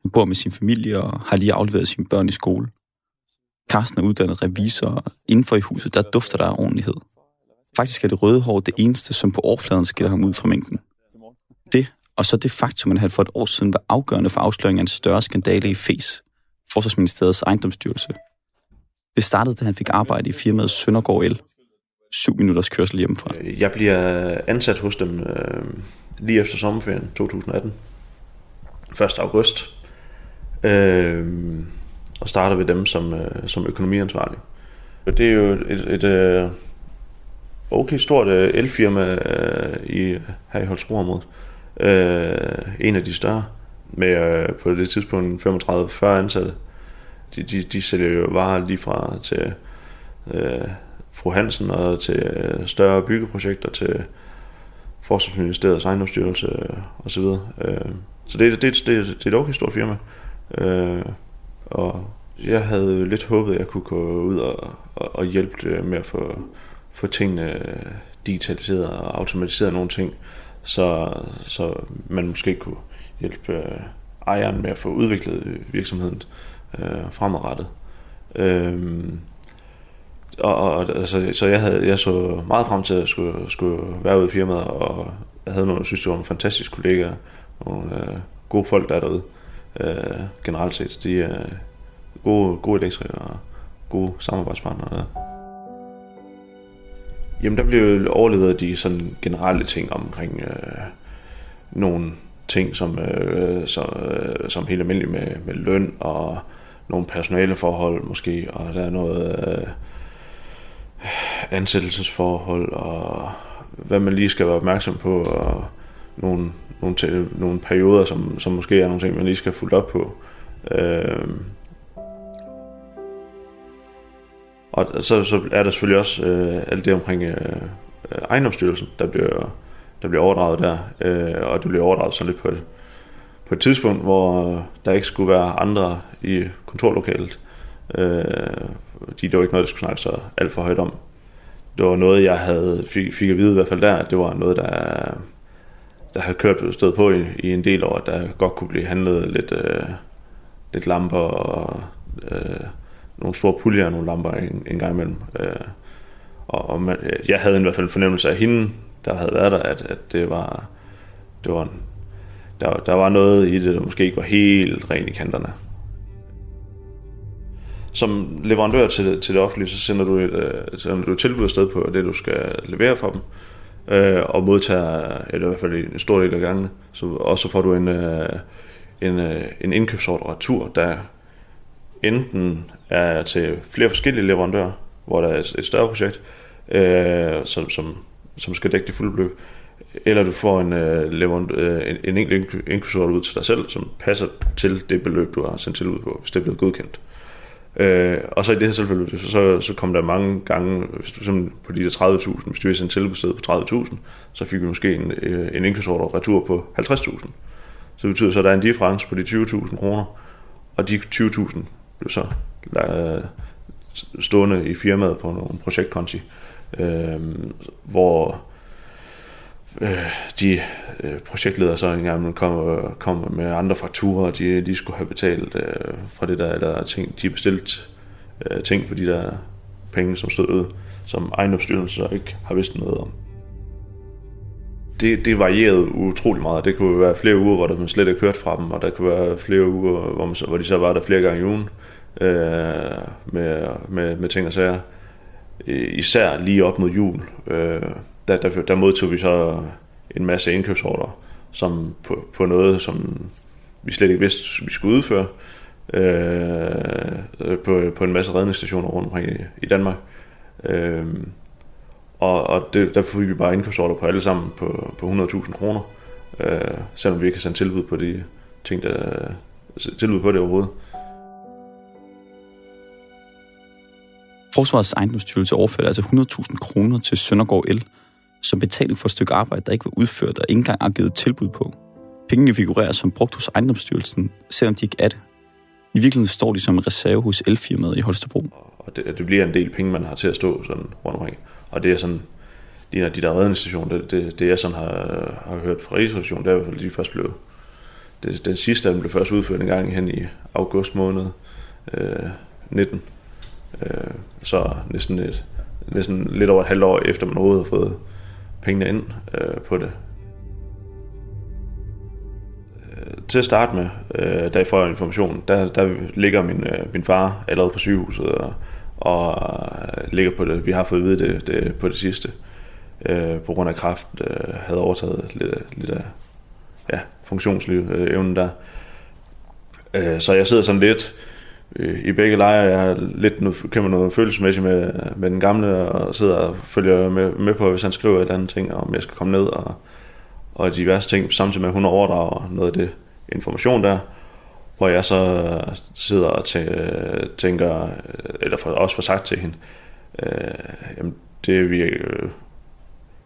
Han bor med sin familie og har lige afleveret sine børn i skole. Carsten er uddannet revisor, og indenfor i huset, der dufter der af ordentlighed. Faktisk er det røde hår det eneste, som på overfladen skiller ham ud fra mængden. Og så det faktum, at han for et år siden var afgørende for afsløringen af en større skandale i FES, Forsvarsministeriets ejendomsstyrelse. Det startede, da han fik arbejde i firmaet Søndergaard El. Syv minutters kørsel hjemmefra. Jeg bliver ansat hos dem øh, lige efter sommerferien 2018. 1. august. Øh, og starter ved dem som, øh, som økonomiansvarlig. Det er jo et, et øh, okay stort øh, elfirma øh, i, her i Holstebro-området. Øh, Øh, en af de større, med øh, på det tidspunkt 35-40 ansatte. De, de, de sælger jo varer lige fra til øh, fru Hansen og til øh, større byggeprojekter til Forsvarsministeriets ejendomsstyrelse øh, osv. Så, videre. øh, så det, det, det, det er et okay stort firma. Øh, og jeg havde lidt håbet, at jeg kunne gå ud og, og, og hjælpe med at få, få tingene digitaliseret og automatiseret nogle ting, så, så man måske kunne hjælpe øh, ejeren med at få udviklet øh, virksomheden øh, fremadrettet. Øh, og, og altså, så jeg, havde, jeg så meget frem til at skulle, skulle være ude i firmaet, og jeg havde nogle, synes, det var nogle fantastiske kollegaer, nogle øh, gode folk, der er derude. Øh, generelt set, de er gode, gode elektrikere og gode samarbejdspartnere der. Jamen, der blev overlevet de sådan generelle ting omkring øh, nogle ting, som, øh, så, øh, som helt almindeligt med, med løn og nogle personaleforhold måske, og der er noget øh, ansættelsesforhold og hvad man lige skal være opmærksom på, og nogle, nogle, nogle perioder, som, som måske er nogle ting, man lige skal fuldt op på. Øh, og så, så er der selvfølgelig også øh, alt det omkring øh, øh, ejendomsstyrelsen, der bliver, der bliver overdraget der, øh, og det bliver overdraget sådan lidt på et, på et tidspunkt, hvor øh, der ikke skulle være andre i kontorlokalet. Øh, det var ikke noget, der skulle snakke så alt for højt om. Det var noget, jeg havde, fik, fik at vide i hvert fald der, at det var noget, der, der havde kørt stået på i, i en del år, at der godt kunne blive handlet lidt, øh, lidt lamper og øh, nogle store puljer og nogle lamper en, en gang imellem. Øh, og og man, jeg havde i hvert fald en fornemmelse af hende, der havde været der, at, at det var, det var en, der, der var noget i det, der måske ikke var helt rent i kanterne. Som leverandør til, til det offentlige, så sender du et, øh, sender du et tilbud afsted på det, du skal levere for dem, øh, og modtager, eller i hvert fald en stor del af gangene. Så, og så får du en, øh, en, øh, en indkøbsordre retur, der enten er til flere forskellige leverandører, hvor der er et, større projekt, øh, som, som, som skal dække det fulde beløb, eller du får en, øh, leverand, øh, en, en enkelt indkøbsordre ud til dig selv, som passer til det beløb, du har sendt tilbud på, hvis det er blevet godkendt. Øh, og så i det her tilfælde, så, så kom der mange gange, hvis du, på de der 30.000, hvis du har sendt tilbud på 30.000, så fik vi måske en, øh, en indkøbsordre retur på 50.000. Så det betyder så, at der er en difference på de 20.000 kroner, og de 20.000 blev så øh, stående i firmaet på nogle projektkonti, øh, hvor øh, de øh, projektledere så engang kommer, kom med andre fakturer, de, de skulle have betalt øh, fra det der, eller ting, de bestilt øh, ting for de der penge, som stod ud, som ejendomsstyrelsen så ikke har vidst noget om. Det, det varierede utrolig meget. Det kunne være flere uger, hvor der man slet ikke hørt fra dem, og der kunne være flere uger, hvor, man, hvor de så var der flere gange i ugen øh, med, med, med ting og sager. Især lige op mod jul. Øh, der, der, der modtog vi så en masse indkøbsorder som på, på noget, som vi slet ikke vidste, vi skulle udføre øh, på, på en masse redningsstationer rundt omkring i, i Danmark. Øh, og, og det, der fik vi bare indkøbsordre på alle sammen på, på 100.000 kroner, øh, selvom vi ikke har sendt tilbud på de ting, der tilbud på det overhovedet. Forsvarets ejendomsstyrelse overførte altså 100.000 kroner til Søndergaard El, som betaling for et stykke arbejde, der ikke var udført og ikke engang er givet tilbud på. Pengene figurerer som brugt hos ejendomsstyrelsen, selvom de ikke er det. I virkeligheden står de som en reserve hos elfirmaet i Holstebro. Og det, det bliver en del penge, man har til at stå sådan rundt omkring. Og det er sådan, de, de der redningsstationer, det, det, det jeg sådan har, har hørt fra Rigsrevisionen, det er i hvert fald, de først blev, det, den sidste af dem blev først udført en gang hen i august måned øh, 19. Øh, så næsten, et, næsten lidt over et halvt år efter man overhovedet har fået pengene ind øh, på det. Øh, til at starte med, øh, da jeg får information, der, der ligger min, øh, min far allerede på sygehuset og, og øh, ligger på det. Vi har fået at vide det, det på det sidste. Øh, på grund af kraft, øh, havde overtaget lidt, lidt af ja, funktionsliv, øh, evnen der. Øh, så jeg sidder sådan lidt øh, i begge lejre. Jeg har lidt noget, kæmper noget følelsesmæssigt med, med den gamle, og sidder og følger med, med på, hvis han skriver et eller andet ting, om jeg skal komme ned, og, og diverse ting, samtidig med, at hun overdrager noget af det information der, hvor jeg så sidder og tænker, eller for, også får sagt til hende, øh, jamen det vi jo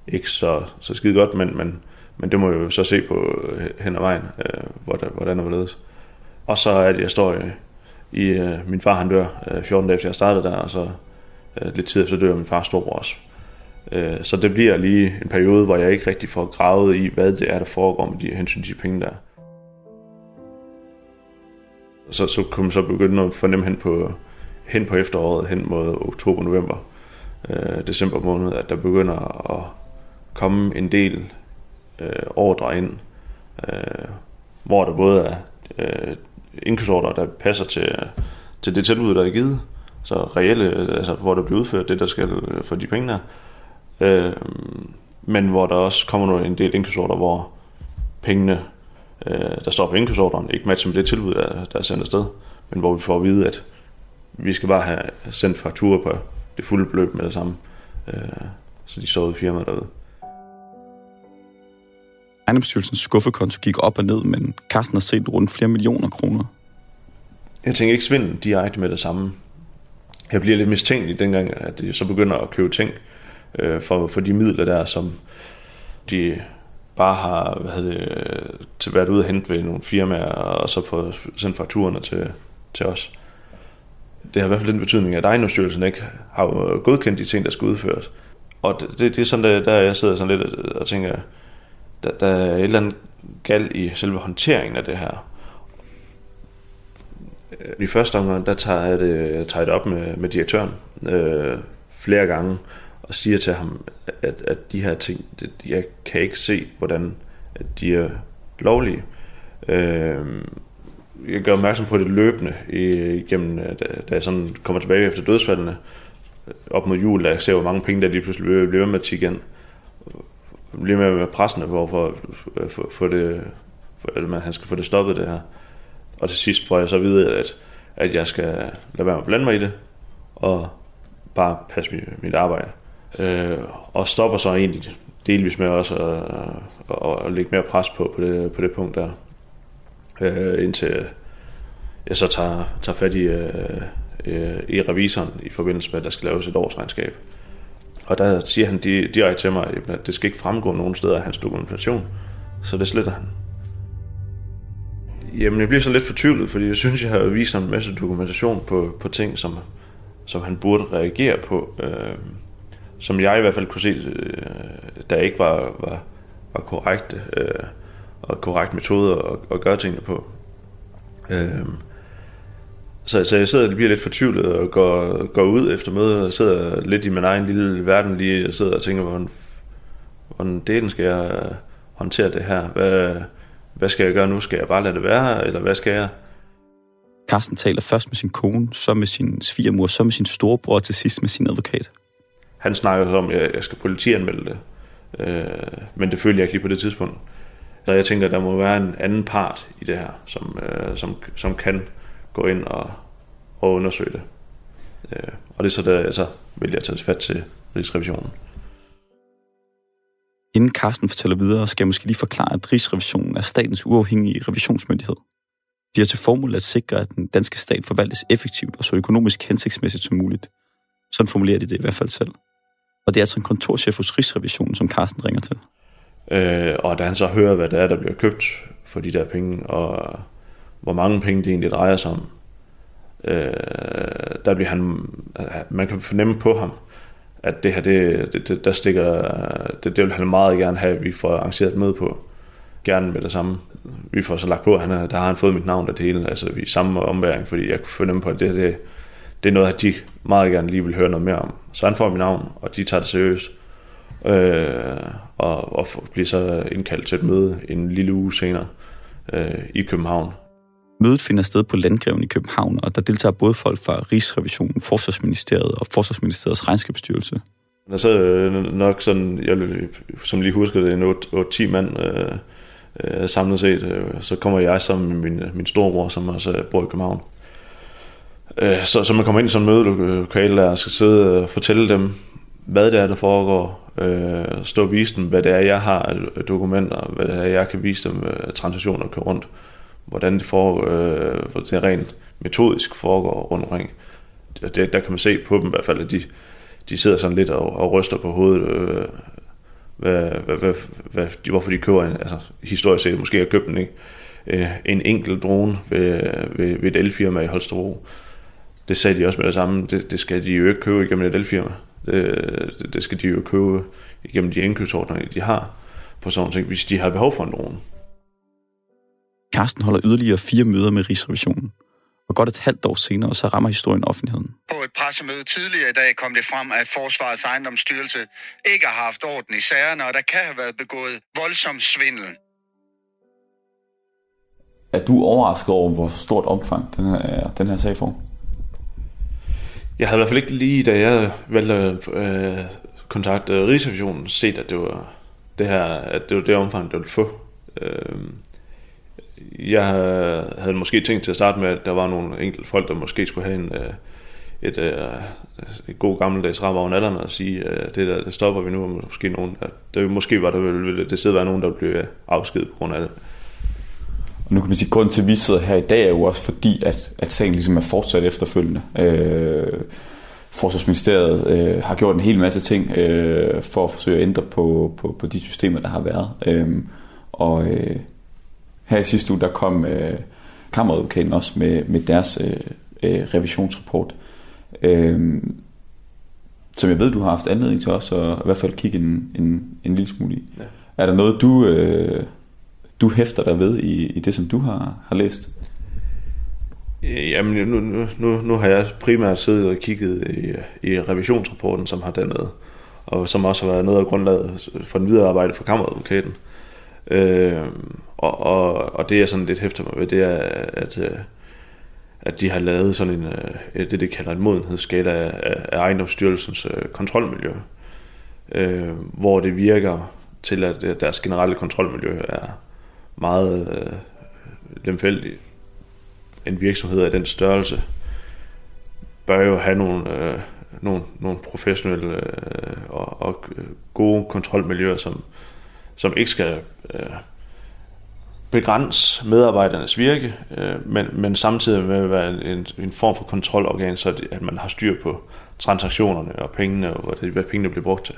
ikke så, så skide godt, men, men, men det må jeg jo så se på øh, hen ad vejen, øh, hvordan, hvordan er Og så er det, jeg står i, i øh, min far han dør øh, 14 dage efter jeg startede der, og så øh, lidt tid efter dør min far storbror også. Øh, så det bliver lige en periode, hvor jeg ikke rigtig får gravet i, hvad det er, der foregår med de hensyn til de penge der. Så, så kunne man så begynde at fornemme hen på, hen på efteråret, hen mod oktober-november, øh, december måned, at der begynder at komme en del øh, ordre ind, øh, hvor der både er øh, indkøbsordre, der passer til, til det tilbud, der er givet, så reelle, altså hvor der bliver udført det, der skal øh, for de penge der, øh, men hvor der også kommer en del indkøbsordre, hvor pengene, øh, der står på indkøbsordren, ikke matcher med det tilbud, der, der er sendt afsted, men hvor vi får at vide, at vi skal bare have sendt fakturer på det fulde beløb med det samme, øh, så de står i firmaet derude. Ejendomsstyrelsens skuffekonto gik op og ned, men Carsten har set rundt flere millioner kroner. Jeg tænker ikke svinde direkte med det samme. Jeg bliver lidt mistænkelig dengang, at jeg så begynder at købe ting øh, for, for de midler der, som de bare har hvad hedder det, til været ude og hente ved nogle firmaer, og så få sendt fakturerne til, til os. Det har i hvert fald den betydning, at ejendomsstyrelsen ikke har godkendt de ting, der skal udføres. Og det, det, det er sådan, der, der jeg sidder sådan lidt og tænker, der, der er et eller andet galt i selve håndteringen af det her. Øh, I første omgang, der tager jeg det, tager jeg det op med, med direktøren øh, flere gange, og siger til ham, at, at de her ting, det, jeg kan ikke se, hvordan at de er lovlige. Øh, jeg gør opmærksom på det løbende igennem, øh, da, da jeg sådan kommer tilbage efter dødsfaldene, øh, op mod jul, da jeg ser, hvor mange penge der lige pludselig bliver med at tikke ind lige med, med pressen for, for, øh, for, for det, for, at man, han skal få det stoppet det her. Og til sidst får jeg så at vide, at, at jeg skal lade være med at blande mig i det, og bare passe mit, mit arbejde. Øh, og stopper så egentlig delvis med også at, at, at lægge mere pres på, på det, på det punkt der. Øh, indtil jeg så tager, tager fat i, øh, øh i revisoren i forbindelse med, at der skal laves et årsregnskab. Og der siger han direkte til mig, at det skal ikke fremgå nogen steder af hans dokumentation. Så det sletter han. Jamen, jeg bliver så lidt fortvivlet, fordi jeg synes, jeg har vist en masse dokumentation på, på ting, som, som han burde reagere på. Øh, som jeg i hvert fald kunne se, øh, der ikke var, var, var korrekt øh, og korrekt metode at, at gøre tingene på. Øh, så, så jeg sidder og bliver lidt fortvivlet og går, går ud efter mødet og sidder lidt i min egen lille verden lige og sidder og tænker, hvordan, hvordan delen skal jeg håndtere det her? Hvad, hvad skal jeg gøre nu? Skal jeg bare lade det være, eller hvad skal jeg? Carsten taler først med sin kone, så med sin svigermor, så med sin storebror og til sidst med sin advokat. Han snakker om, at jeg skal politianmelde det. Øh, men det følte jeg ikke lige på det tidspunkt. Så jeg tænker, at der må være en anden part i det her, som, øh, som, som kan gå ind og, og undersøge det. Øh, og det er så der, jeg så vælger at tage fat til Rigsrevisionen. Inden Carsten fortæller videre, skal jeg måske lige forklare, at Rigsrevisionen er statens uafhængige revisionsmyndighed. De har til formål at sikre, at den danske stat forvaltes effektivt og så økonomisk hensigtsmæssigt som muligt. Sådan formulerer de det i hvert fald selv. Og det er altså en kontorchef hos Rigsrevisionen, som Carsten ringer til. Øh, og da han så hører, hvad det er, der bliver købt for de der penge, og hvor mange penge det egentlig drejer sig om, øh, der bliver han, man kan fornemme på ham, at det her, det, det, det der stikker, det, det vil han meget gerne have, at vi får arrangeret med på. Gerne med det samme. Vi får så lagt på, at han, der har han fået mit navn, det hele, altså vi er samme omværing, fordi jeg kunne fornemme på, at det, det, det er noget, at de meget gerne lige vil høre noget mere om. Så han får mit navn, og de tager det seriøst. Øh, og, og bliver så indkaldt til et møde en lille uge senere øh, i København. Mødet finder sted på Landgreven i København, og der deltager både folk fra Rigsrevisionen, Forsvarsministeriet og Forsvarsministeriets regnskabsstyrelse. Der så øh, nok sådan, jeg, som lige husker det, en 8-10 mand øh, øh, samlet set. Øh, så kommer jeg sammen med min, min storebror, som også bor i København. Øh, så, så man kommer ind i sådan en mødelokale der og skal sidde og fortælle dem, hvad det er, der foregår. Øh, stå og vise dem, hvad det er, jeg har dokumenter, hvad det er, jeg kan vise dem, øh, transaktioner kører rundt hvordan det, foregår, øh, det rent metodisk foregår rundt omkring. Det, der kan man se på dem i hvert fald, at de, de sidder sådan lidt og, og ryster på hovedet, øh, hvad, hvad, hvad, hvad, de, hvorfor de køber en, altså historisk set måske har købt en, øh, en enkelt drone ved, ved, ved et elfirma i Holstebro. Det sagde de også med det samme. Det, det skal de jo ikke købe igennem et elfirma. Det, det skal de jo købe igennem de indkøbsordninger, de har på sådan ting, hvis de har behov for en drone. Carsten holder yderligere fire møder med Rigsrevisionen. Og godt et halvt år senere, så rammer historien offentligheden. På et pressemøde tidligere i dag kom det frem, at Forsvarets ejendomsstyrelse ikke har haft orden i sagerne, og der kan have været begået voldsom svindel. Er du overrasket over, hvor stort omfang den her, den her sag får? Jeg havde i hvert fald ikke lige, da jeg valgte at øh, kontakte øh, Rigsrevisionen, set, at det var det her, at det var det omfang, det ville få. Øh, jeg havde måske tænkt til at starte med, at der var nogle enkelte folk, der måske skulle have en, øh, et, et, øh, et god gammeldags rap over natterne og sige, øh, at det der, det stopper vi nu, og måske nogen, der, der, måske var der vel det sted være nogen, der blev afskedet på grund af det. Og nu kan man sige, at grunden til, at vi sidder her i dag, er jo også fordi, at, at sagen ligesom er fortsat efterfølgende. Øh, Forsvarsministeriet øh, har gjort en hel masse ting øh, for at forsøge at ændre på, på, på de systemer, der har været. Øh, og øh, her i sidste uge, der kom øh, kammeradvokaten også med, med deres øh, øh, revisionsrapport, øh, som jeg ved, du har haft anledning til også at i hvert fald kigge en, en, en lille smule i. Ja. Er der noget, du, øh, du hæfter dig ved i, i det, som du har, har læst? Øh, jamen, nu, nu, nu, nu har jeg primært siddet og kigget i, i revisionsrapporten, som har dannet, og som også har været noget af grundlaget for den videre arbejde for kammeradvokaten. Øh, og, og, og det jeg sådan lidt hæfter mig ved, det er, at, øh, at de har lavet sådan en, øh, det de kalder en modenhedsskala af, af ejendomsstyrelsens kontrolmiljø, øh, hvor det virker til, at deres generelle kontrolmiljø er meget øh, lemfældig. En virksomhed af den størrelse bør jo have nogle, øh, nogle, nogle professionelle øh, og, og gode kontrolmiljøer, som, som ikke skal øh, begrænse medarbejdernes virke, øh, men, men samtidig med at være en, en form for kontrolorgan, så at man har styr på transaktionerne og pengene, og hvad, hvad pengene bliver brugt til.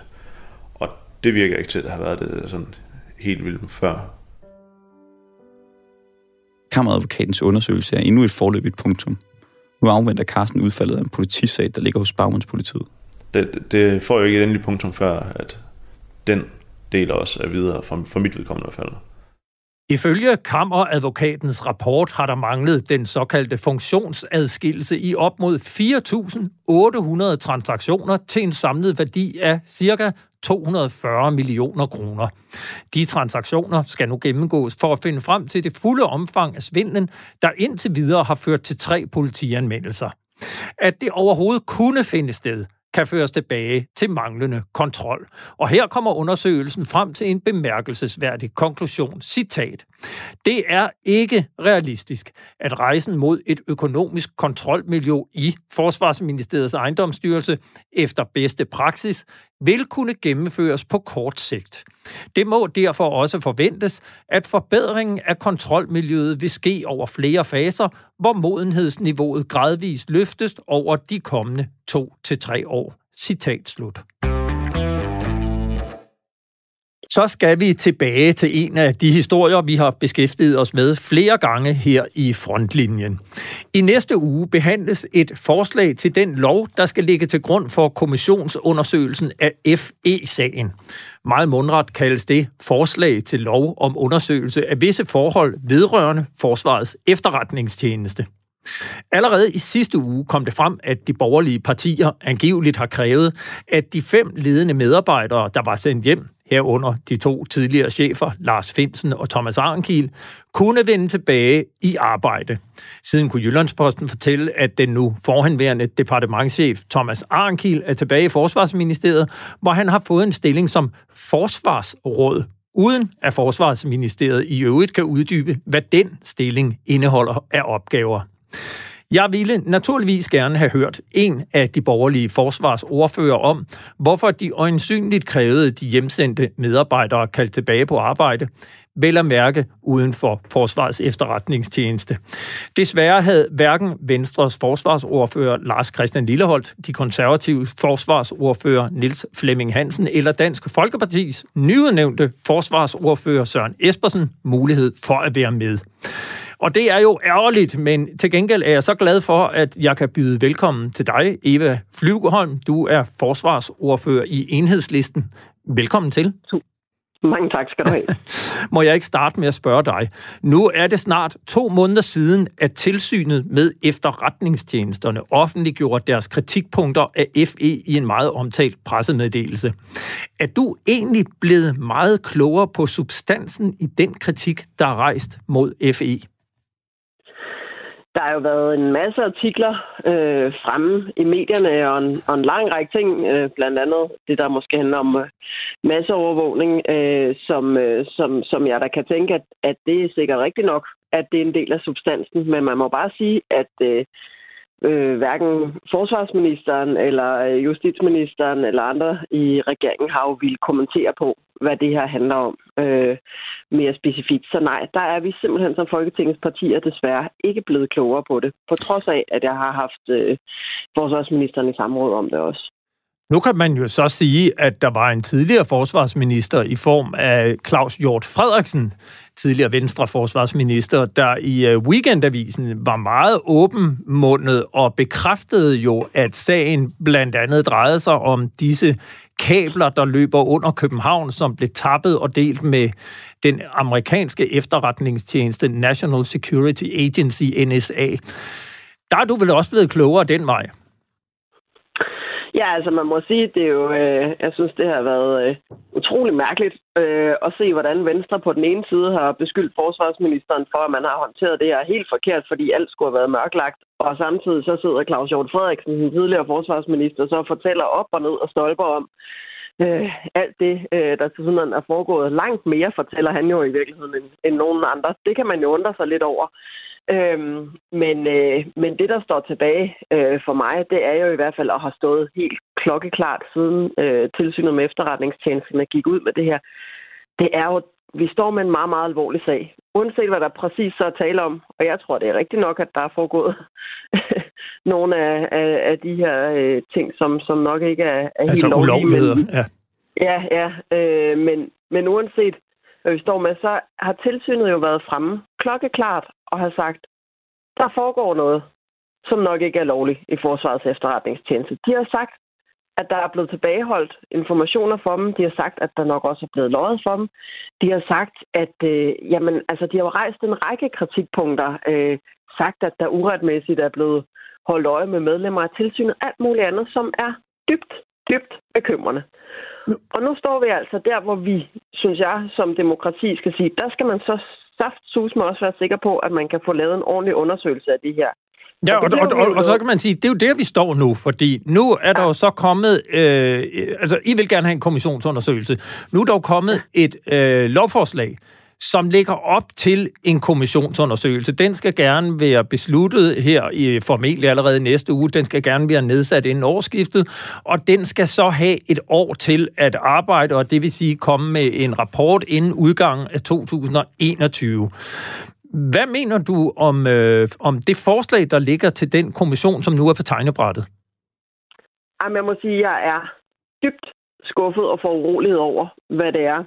Og det virker ikke til at have været det sådan helt vildt før. Kammeradvokatens undersøgelse er endnu et forløbigt punktum. Nu afventer Carsten udfaldet af en politisag, der ligger hos Bagmandspolitiet. Det, det, det får jo ikke et endeligt punktum før, at den del også er videre, for, for mit vedkommende i hvert fald. Ifølge kammeradvokatens rapport har der manglet den såkaldte funktionsadskillelse i op mod 4.800 transaktioner til en samlet værdi af ca. 240 millioner kroner. De transaktioner skal nu gennemgås for at finde frem til det fulde omfang af svindlen, der indtil videre har ført til tre politianmeldelser. At det overhovedet kunne finde sted, kan føres tilbage til manglende kontrol. Og her kommer undersøgelsen frem til en bemærkelsesværdig konklusion. Citat. Det er ikke realistisk, at rejsen mod et økonomisk kontrolmiljø i Forsvarsministeriets ejendomsstyrelse efter bedste praksis vil kunne gennemføres på kort sigt. Det må derfor også forventes, at forbedringen af kontrolmiljøet vil ske over flere faser, hvor modenhedsniveauet gradvist løftes over de kommende to til tre år. Citat slut. Så skal vi tilbage til en af de historier, vi har beskæftiget os med flere gange her i frontlinjen. I næste uge behandles et forslag til den lov, der skal ligge til grund for kommissionsundersøgelsen af FE-sagen. Meget mundret kaldes det forslag til lov om undersøgelse af visse forhold vedrørende Forsvarets efterretningstjeneste. Allerede i sidste uge kom det frem, at de borgerlige partier angiveligt har krævet, at de fem ledende medarbejdere, der var sendt hjem, herunder de to tidligere chefer, Lars Finsen og Thomas Arnkiel, kunne vende tilbage i arbejde. Siden kunne Jyllandsposten fortælle, at den nu forhenværende departementschef Thomas Arnkiel er tilbage i Forsvarsministeriet, hvor han har fået en stilling som forsvarsråd uden at Forsvarsministeriet i øvrigt kan uddybe, hvad den stilling indeholder af opgaver. Jeg ville naturligvis gerne have hørt en af de borgerlige forsvarsordfører om, hvorfor de øjensynligt krævede de hjemsendte medarbejdere kaldt tilbage på arbejde, vel at mærke uden for Forsvarets efterretningstjeneste. Desværre havde hverken Venstres forsvarsordfører Lars Christian Lilleholdt, de konservative forsvarsordfører Nils Flemming Hansen eller Dansk Folkepartis nyudnævnte forsvarsordfører Søren Espersen mulighed for at være med. Og det er jo ærgerligt, men til gengæld er jeg så glad for, at jeg kan byde velkommen til dig, Eva Flyvholm. Du er forsvarsordfører i Enhedslisten. Velkommen til. Mange tak skal du have. (laughs) Må jeg ikke starte med at spørge dig? Nu er det snart to måneder siden, at tilsynet med efterretningstjenesterne offentliggjorde deres kritikpunkter af FE i en meget omtalt pressemeddelelse. Er du egentlig blevet meget klogere på substansen i den kritik, der er rejst mod FE? Der har jo været en masse artikler øh, fremme i medierne og en, og en lang række ting, øh, blandt andet det, der måske handler om øh, masseovervågning, øh, som, øh, som, som jeg da kan tænke, at, at det er sikkert rigtigt nok, at det er en del af substansen. Men man må bare sige, at øh, øh, hverken forsvarsministeren eller øh, justitsministeren eller andre i regeringen har jo ville kommentere på, hvad det her handler om øh, mere specifikt. Så nej, der er vi simpelthen som Folketingets partier desværre ikke blevet klogere på det, på trods af, at jeg har haft øh, forsvarsministeren i samråd om det også. Nu kan man jo så sige, at der var en tidligere forsvarsminister i form af Claus Hjort Frederiksen, tidligere Venstre forsvarsminister, der i øh, weekendavisen var meget åbenmundet og bekræftede jo, at sagen blandt andet drejede sig om disse kabler, der løber under København, som blev tappet og delt med den amerikanske efterretningstjeneste National Security Agency, NSA. Der er du vel også blevet klogere den vej? Ja, altså man må sige, det er jo, øh, jeg synes, det har været øh, utrolig mærkeligt øh, at se, hvordan Venstre på den ene side har beskyldt forsvarsministeren for, at man har håndteret det her helt forkert, fordi alt skulle have været mørklagt. Og samtidig så sidder Claus Hjort Frederiksen, den tidligere forsvarsminister, så fortæller op og ned og stolper om, øh, alt det, øh, der sådan er foregået. Langt mere fortæller han jo i virkeligheden end, end nogen andre. Det kan man jo undre sig lidt over. Øhm, men, øh, men det, der står tilbage øh, for mig, det er jo i hvert fald at have stået helt klokkeklart siden øh, tilsynet med efterretningstjenesterne gik ud med det her. Det er jo, vi står med en meget, meget alvorlig sag. Uanset hvad der præcis så er tale om, og jeg tror, det er rigtigt nok, at der er foregået (laughs) nogle af, af, af de her øh, ting, som, som nok ikke er, er altså helt lovlige. Men, ja. Ja, ja. Øh, men, men uanset hvad vi står med, så har tilsynet jo været fremme klokkeklart og har sagt, der foregår noget, som nok ikke er lovligt i Forsvarets efterretningstjeneste. De har sagt, at der er blevet tilbageholdt informationer for dem. De har sagt, at der nok også er blevet løjet for dem. De har sagt, at øh, jamen, altså, de har rejst en række kritikpunkter. Øh, sagt, at der uretmæssigt er blevet holdt øje med medlemmer af tilsynet. Alt muligt andet, som er dybt, dybt bekymrende. Og nu står vi altså der, hvor vi, synes jeg, som demokrati skal sige, der skal man så saftsus må også være sikker på, at man kan få lavet en ordentlig undersøgelse af det her. Ja, og, og, og, og så kan man sige, det er jo der, vi står nu, fordi nu er der jo så kommet, øh, altså I vil gerne have en kommissionsundersøgelse, nu er der jo kommet et øh, lovforslag, som ligger op til en kommissionsundersøgelse. Den skal gerne være besluttet her i formentlig allerede næste uge. Den skal gerne være nedsat inden årsskiftet, og den skal så have et år til at arbejde, og det vil sige komme med en rapport inden udgangen af 2021. Hvad mener du om, øh, om det forslag, der ligger til den kommission, som nu er på tegnebrættet? Jamen, jeg må sige, at jeg er dybt skuffet og foruroliget over, hvad det er,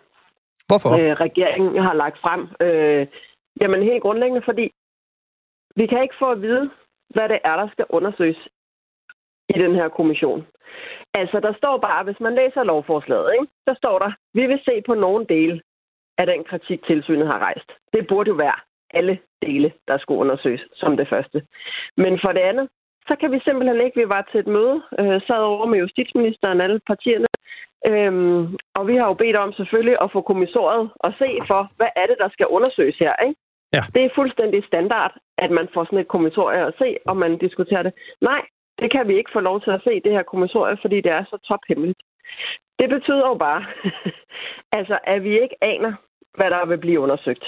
Hvorfor? Øh, regeringen har lagt frem. Øh, jamen helt grundlæggende, fordi vi kan ikke få at vide, hvad det er, der skal undersøges i den her kommission. Altså, der står bare, hvis man læser lovforslaget, ikke, så står der, vi vil se på nogle dele af den kritik, tilsynet har rejst. Det burde jo være alle dele, der skulle undersøges som det første. Men for det andet, så kan vi simpelthen ikke, vi var til et møde, øh, sad over med justitsministeren, alle partierne, Øhm, og vi har jo bedt om selvfølgelig at få kommissoriet og se for, hvad er det, der skal undersøges her, ikke? Ja. Det er fuldstændig standard, at man får sådan et kommissorie og se, om man diskuterer det. Nej, det kan vi ikke få lov til at se, det her kommissorie, fordi det er så tophemmeligt. Det betyder jo bare, (laughs) altså, at vi ikke aner, hvad der vil blive undersøgt.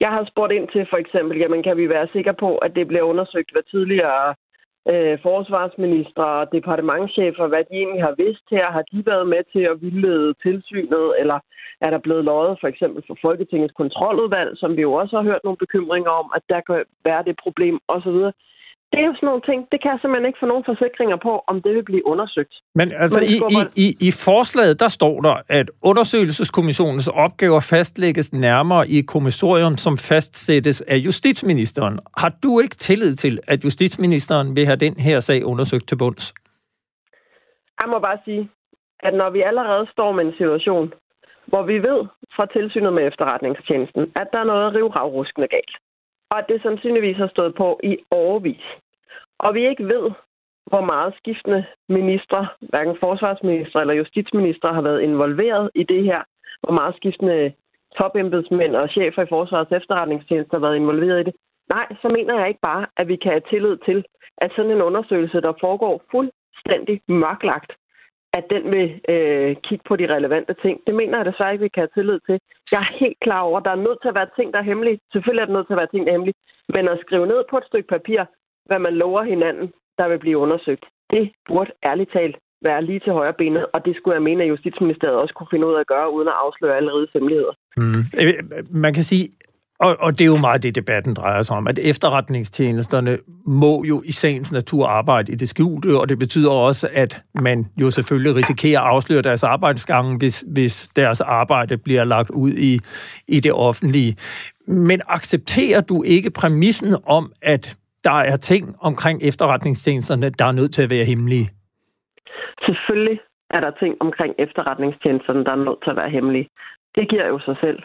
Jeg har spurgt ind til for eksempel, jamen kan vi være sikre på, at det bliver undersøgt, hvad tidligere øh, forsvarsminister og departementchefer, hvad de egentlig har vidst her. Har de været med til at vildlede tilsynet, eller er der blevet løjet for eksempel for Folketingets kontroludvalg, som vi jo også har hørt nogle bekymringer om, at der kan være det problem osv det er jo sådan nogle ting, det kan jeg simpelthen ikke få nogen forsikringer på, om det vil blive undersøgt. Men altså Men i, i, i, i forslaget, der står der, at undersøgelseskommissionens opgaver fastlægges nærmere i kommissorium, som fastsættes af justitsministeren. Har du ikke tillid til, at justitsministeren vil have den her sag undersøgt til bunds? Jeg må bare sige, at når vi allerede står med en situation, hvor vi ved fra tilsynet med efterretningstjenesten, at der er noget rivragruskende galt, og at det sandsynligvis har stået på i overvis, og vi ikke ved, hvor meget skiftende ministre, hverken forsvarsminister eller justitsminister, har været involveret i det her, hvor meget skiftende topembedsmænd og chefer i Forsvarets efterretningstjeneste har været involveret i det. Nej, så mener jeg ikke bare, at vi kan have tillid til, at sådan en undersøgelse, der foregår fuldstændig mørklagt, at den vil øh, kigge på de relevante ting. Det mener jeg desværre ikke, vi kan have tillid til. Jeg er helt klar over, at der er nødt til at være ting, der er hemmelige. Selvfølgelig er der nødt til at være ting, der er hemmelige. Men at skrive ned på et stykke papir, hvad man lover hinanden, der vil blive undersøgt. Det burde ærligt talt være lige til højre benet, og det skulle jeg mene, at Justitsministeriet også kunne finde ud af at gøre, uden at afsløre allerede hemmeligheder. Mm. Øh, man kan sige, og, og det er jo meget det, debatten drejer sig om, at efterretningstjenesterne må jo i sagens natur arbejde i det skjulte, og det betyder også, at man jo selvfølgelig risikerer at afsløre deres arbejdsgange, hvis, hvis deres arbejde bliver lagt ud i, i det offentlige. Men accepterer du ikke præmissen om, at der er ting omkring efterretningstjenesterne, der er nødt til at være hemmelige? Selvfølgelig er der ting omkring efterretningstjenesterne, der er nødt til at være hemmelige. Det giver jo sig selv.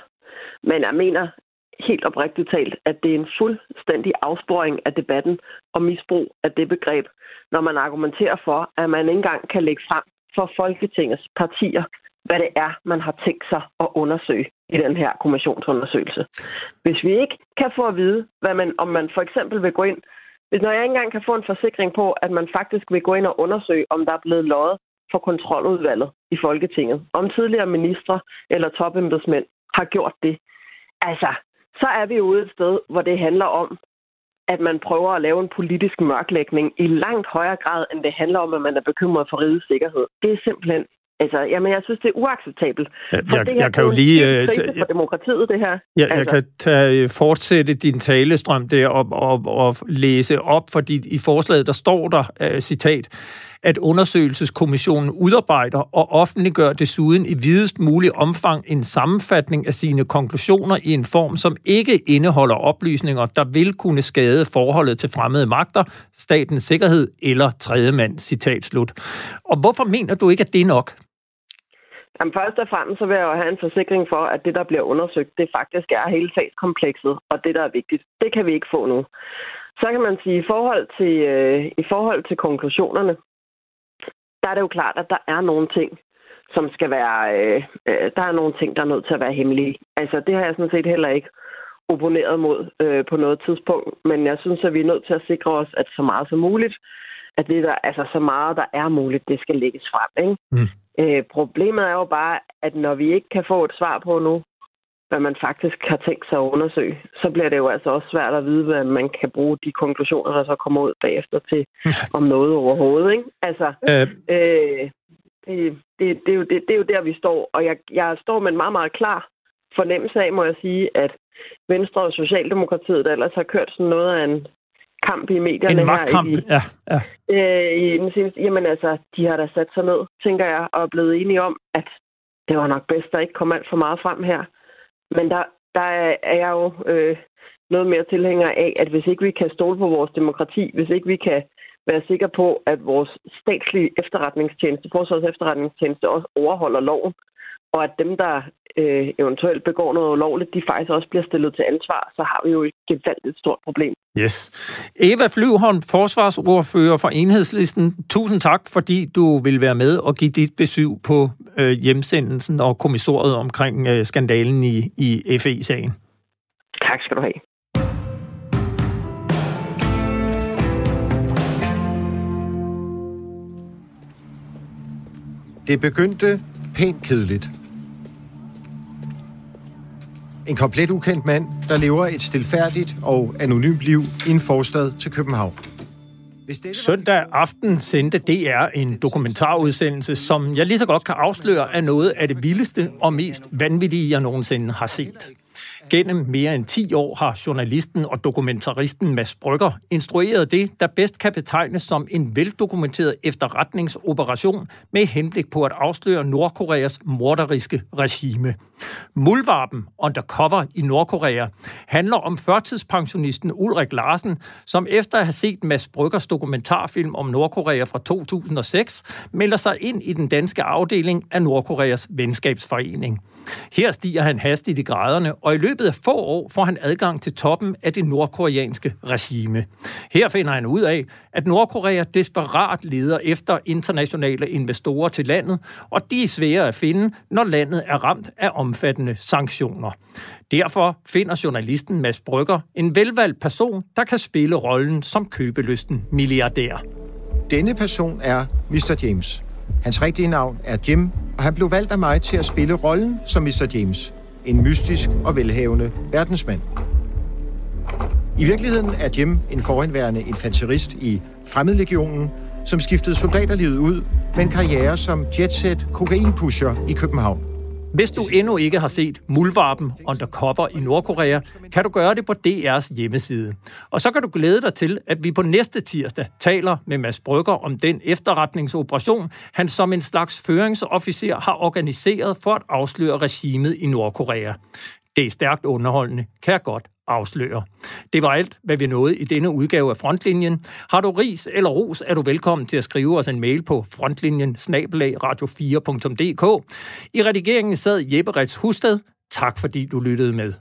Men jeg mener helt oprigtigt talt, at det er en fuldstændig afsporing af debatten og misbrug af det begreb, når man argumenterer for, at man ikke engang kan lægge frem for Folketingets partier, hvad det er, man har tænkt sig at undersøge i den her kommissionsundersøgelse. Hvis vi ikke kan få at vide, hvad man, om man for eksempel vil gå ind, hvis når jeg ikke engang kan få en forsikring på, at man faktisk vil gå ind og undersøge, om der er blevet løjet for kontroludvalget i Folketinget, om tidligere ministre eller topembedsmænd har gjort det, altså, så er vi ude et sted, hvor det handler om, at man prøver at lave en politisk mørklægning i langt højere grad, end det handler om, at man er bekymret for rigets sikkerhed. Det er simpelthen Altså, jamen, jeg synes, det er uacceptabelt. Ja, jeg, det her, jeg kan jo lige... Er for demokratiet, det her. Ja, altså. Jeg kan tage, øh, fortsætte din talestrøm der og, og, og læse op, fordi i forslaget, der står der, uh, citat, at undersøgelseskommissionen udarbejder og offentliggør desuden i videst mulig omfang en sammenfatning af sine konklusioner i en form, som ikke indeholder oplysninger, der vil kunne skade forholdet til fremmede magter, statens sikkerhed eller tredjemand, citat slut. Og hvorfor mener du ikke, at det er nok? Jamen, først og fremmest så vil jeg jo have en forsikring for, at det, der bliver undersøgt, det faktisk er hele sagskomplekset, og det, der er vigtigt. Det kan vi ikke få nu. Så kan man sige, i forhold til, øh, i forhold til konklusionerne, der er det jo klart, at der er nogle ting, som skal være... Øh, øh, der er nogle ting, der er nødt til at være hemmelige. Altså, det har jeg sådan set heller ikke opponeret mod øh, på noget tidspunkt, men jeg synes, at vi er nødt til at sikre os, at så meget som muligt, at det der, altså så meget, der er muligt, det skal lægges frem. Ikke? Mm. Øh, problemet er jo bare, at når vi ikke kan få et svar på nu, hvad man faktisk har tænkt sig at undersøge, så bliver det jo altså også svært at vide, hvad man kan bruge de konklusioner, der så kommer ud bagefter til, (laughs) om noget overhovedet. Ikke? Altså, øh. Øh, det, det, det, er jo, det, det er jo der, vi står. Og jeg, jeg står med en meget, meget klar fornemmelse af, må jeg sige, at Venstre og Socialdemokratiet, der ellers har kørt sådan noget af en kamp i medierne en her. I, ja. ja. Øh, i den seneste, jamen altså, de har da sat sig ned, tænker jeg, og er blevet enige om, at det var nok bedst, at ikke kom alt for meget frem her. Men der, der er jeg jo øh, noget mere tilhænger af, at hvis ikke vi kan stole på vores demokrati, hvis ikke vi kan være sikre på, at vores statslige efterretningstjeneste, forsvars efterretningstjeneste også overholder loven, og at dem, der øh, eventuelt begår noget ulovligt, de faktisk også bliver stillet til ansvar, så har vi jo et gevaldigt stort problem. Yes. Eva Flyvholm, forsvarsordfører for Enhedslisten. Tusind tak, fordi du vil være med og give dit besøg på øh, hjemsendelsen og kommissoriet omkring øh, skandalen i, i FE-sagen. Tak skal du have. Det begyndte pænt kedeligt. En komplet ukendt mand, der lever et stilfærdigt og anonymt liv i en forstad til København. Søndag aften sendte DR en dokumentarudsendelse, som jeg lige så godt kan afsløre er noget af det vildeste og mest vanvittige, jeg nogensinde har set. Gennem mere end 10 år har journalisten og dokumentaristen Mads Brygger instrueret det, der bedst kan betegnes som en veldokumenteret efterretningsoperation med henblik på at afsløre Nordkoreas morderiske regime. Mulvarpen Undercover i Nordkorea handler om førtidspensionisten Ulrik Larsen, som efter at have set Mads Bryggers dokumentarfilm om Nordkorea fra 2006, melder sig ind i den danske afdeling af Nordkoreas venskabsforening. Her stiger han hastigt i graderne, og i løbet af få år får han adgang til toppen af det nordkoreanske regime. Her finder han ud af, at Nordkorea desperat leder efter internationale investorer til landet, og de er svære at finde, når landet er ramt af omfattende sanktioner. Derfor finder journalisten Mads Brygger en velvalgt person, der kan spille rollen som købelysten milliardær. Denne person er Mr. James. Hans rigtige navn er Jim, og han blev valgt af mig til at spille rollen som Mr. James. En mystisk og velhavende verdensmand. I virkeligheden er Jim en forhenværende infanterist i Fremmedlegionen, som skiftede soldaterlivet ud med en karriere som jetset kokainpusher i København. Hvis du endnu ikke har set Muldvarpen Undercover i Nordkorea, kan du gøre det på DR's hjemmeside. Og så kan du glæde dig til, at vi på næste tirsdag taler med Mads Brygger om den efterretningsoperation, han som en slags føringsofficer har organiseret for at afsløre regimet i Nordkorea. Det er stærkt underholdende, kan jeg godt afslører. Det var alt, hvad vi nåede i denne udgave af Frontlinjen. Har du ris eller ros, er du velkommen til at skrive os en mail på frontlinjen radio4.dk. I redigeringen sad Jeppe Rets Husted. Tak fordi du lyttede med.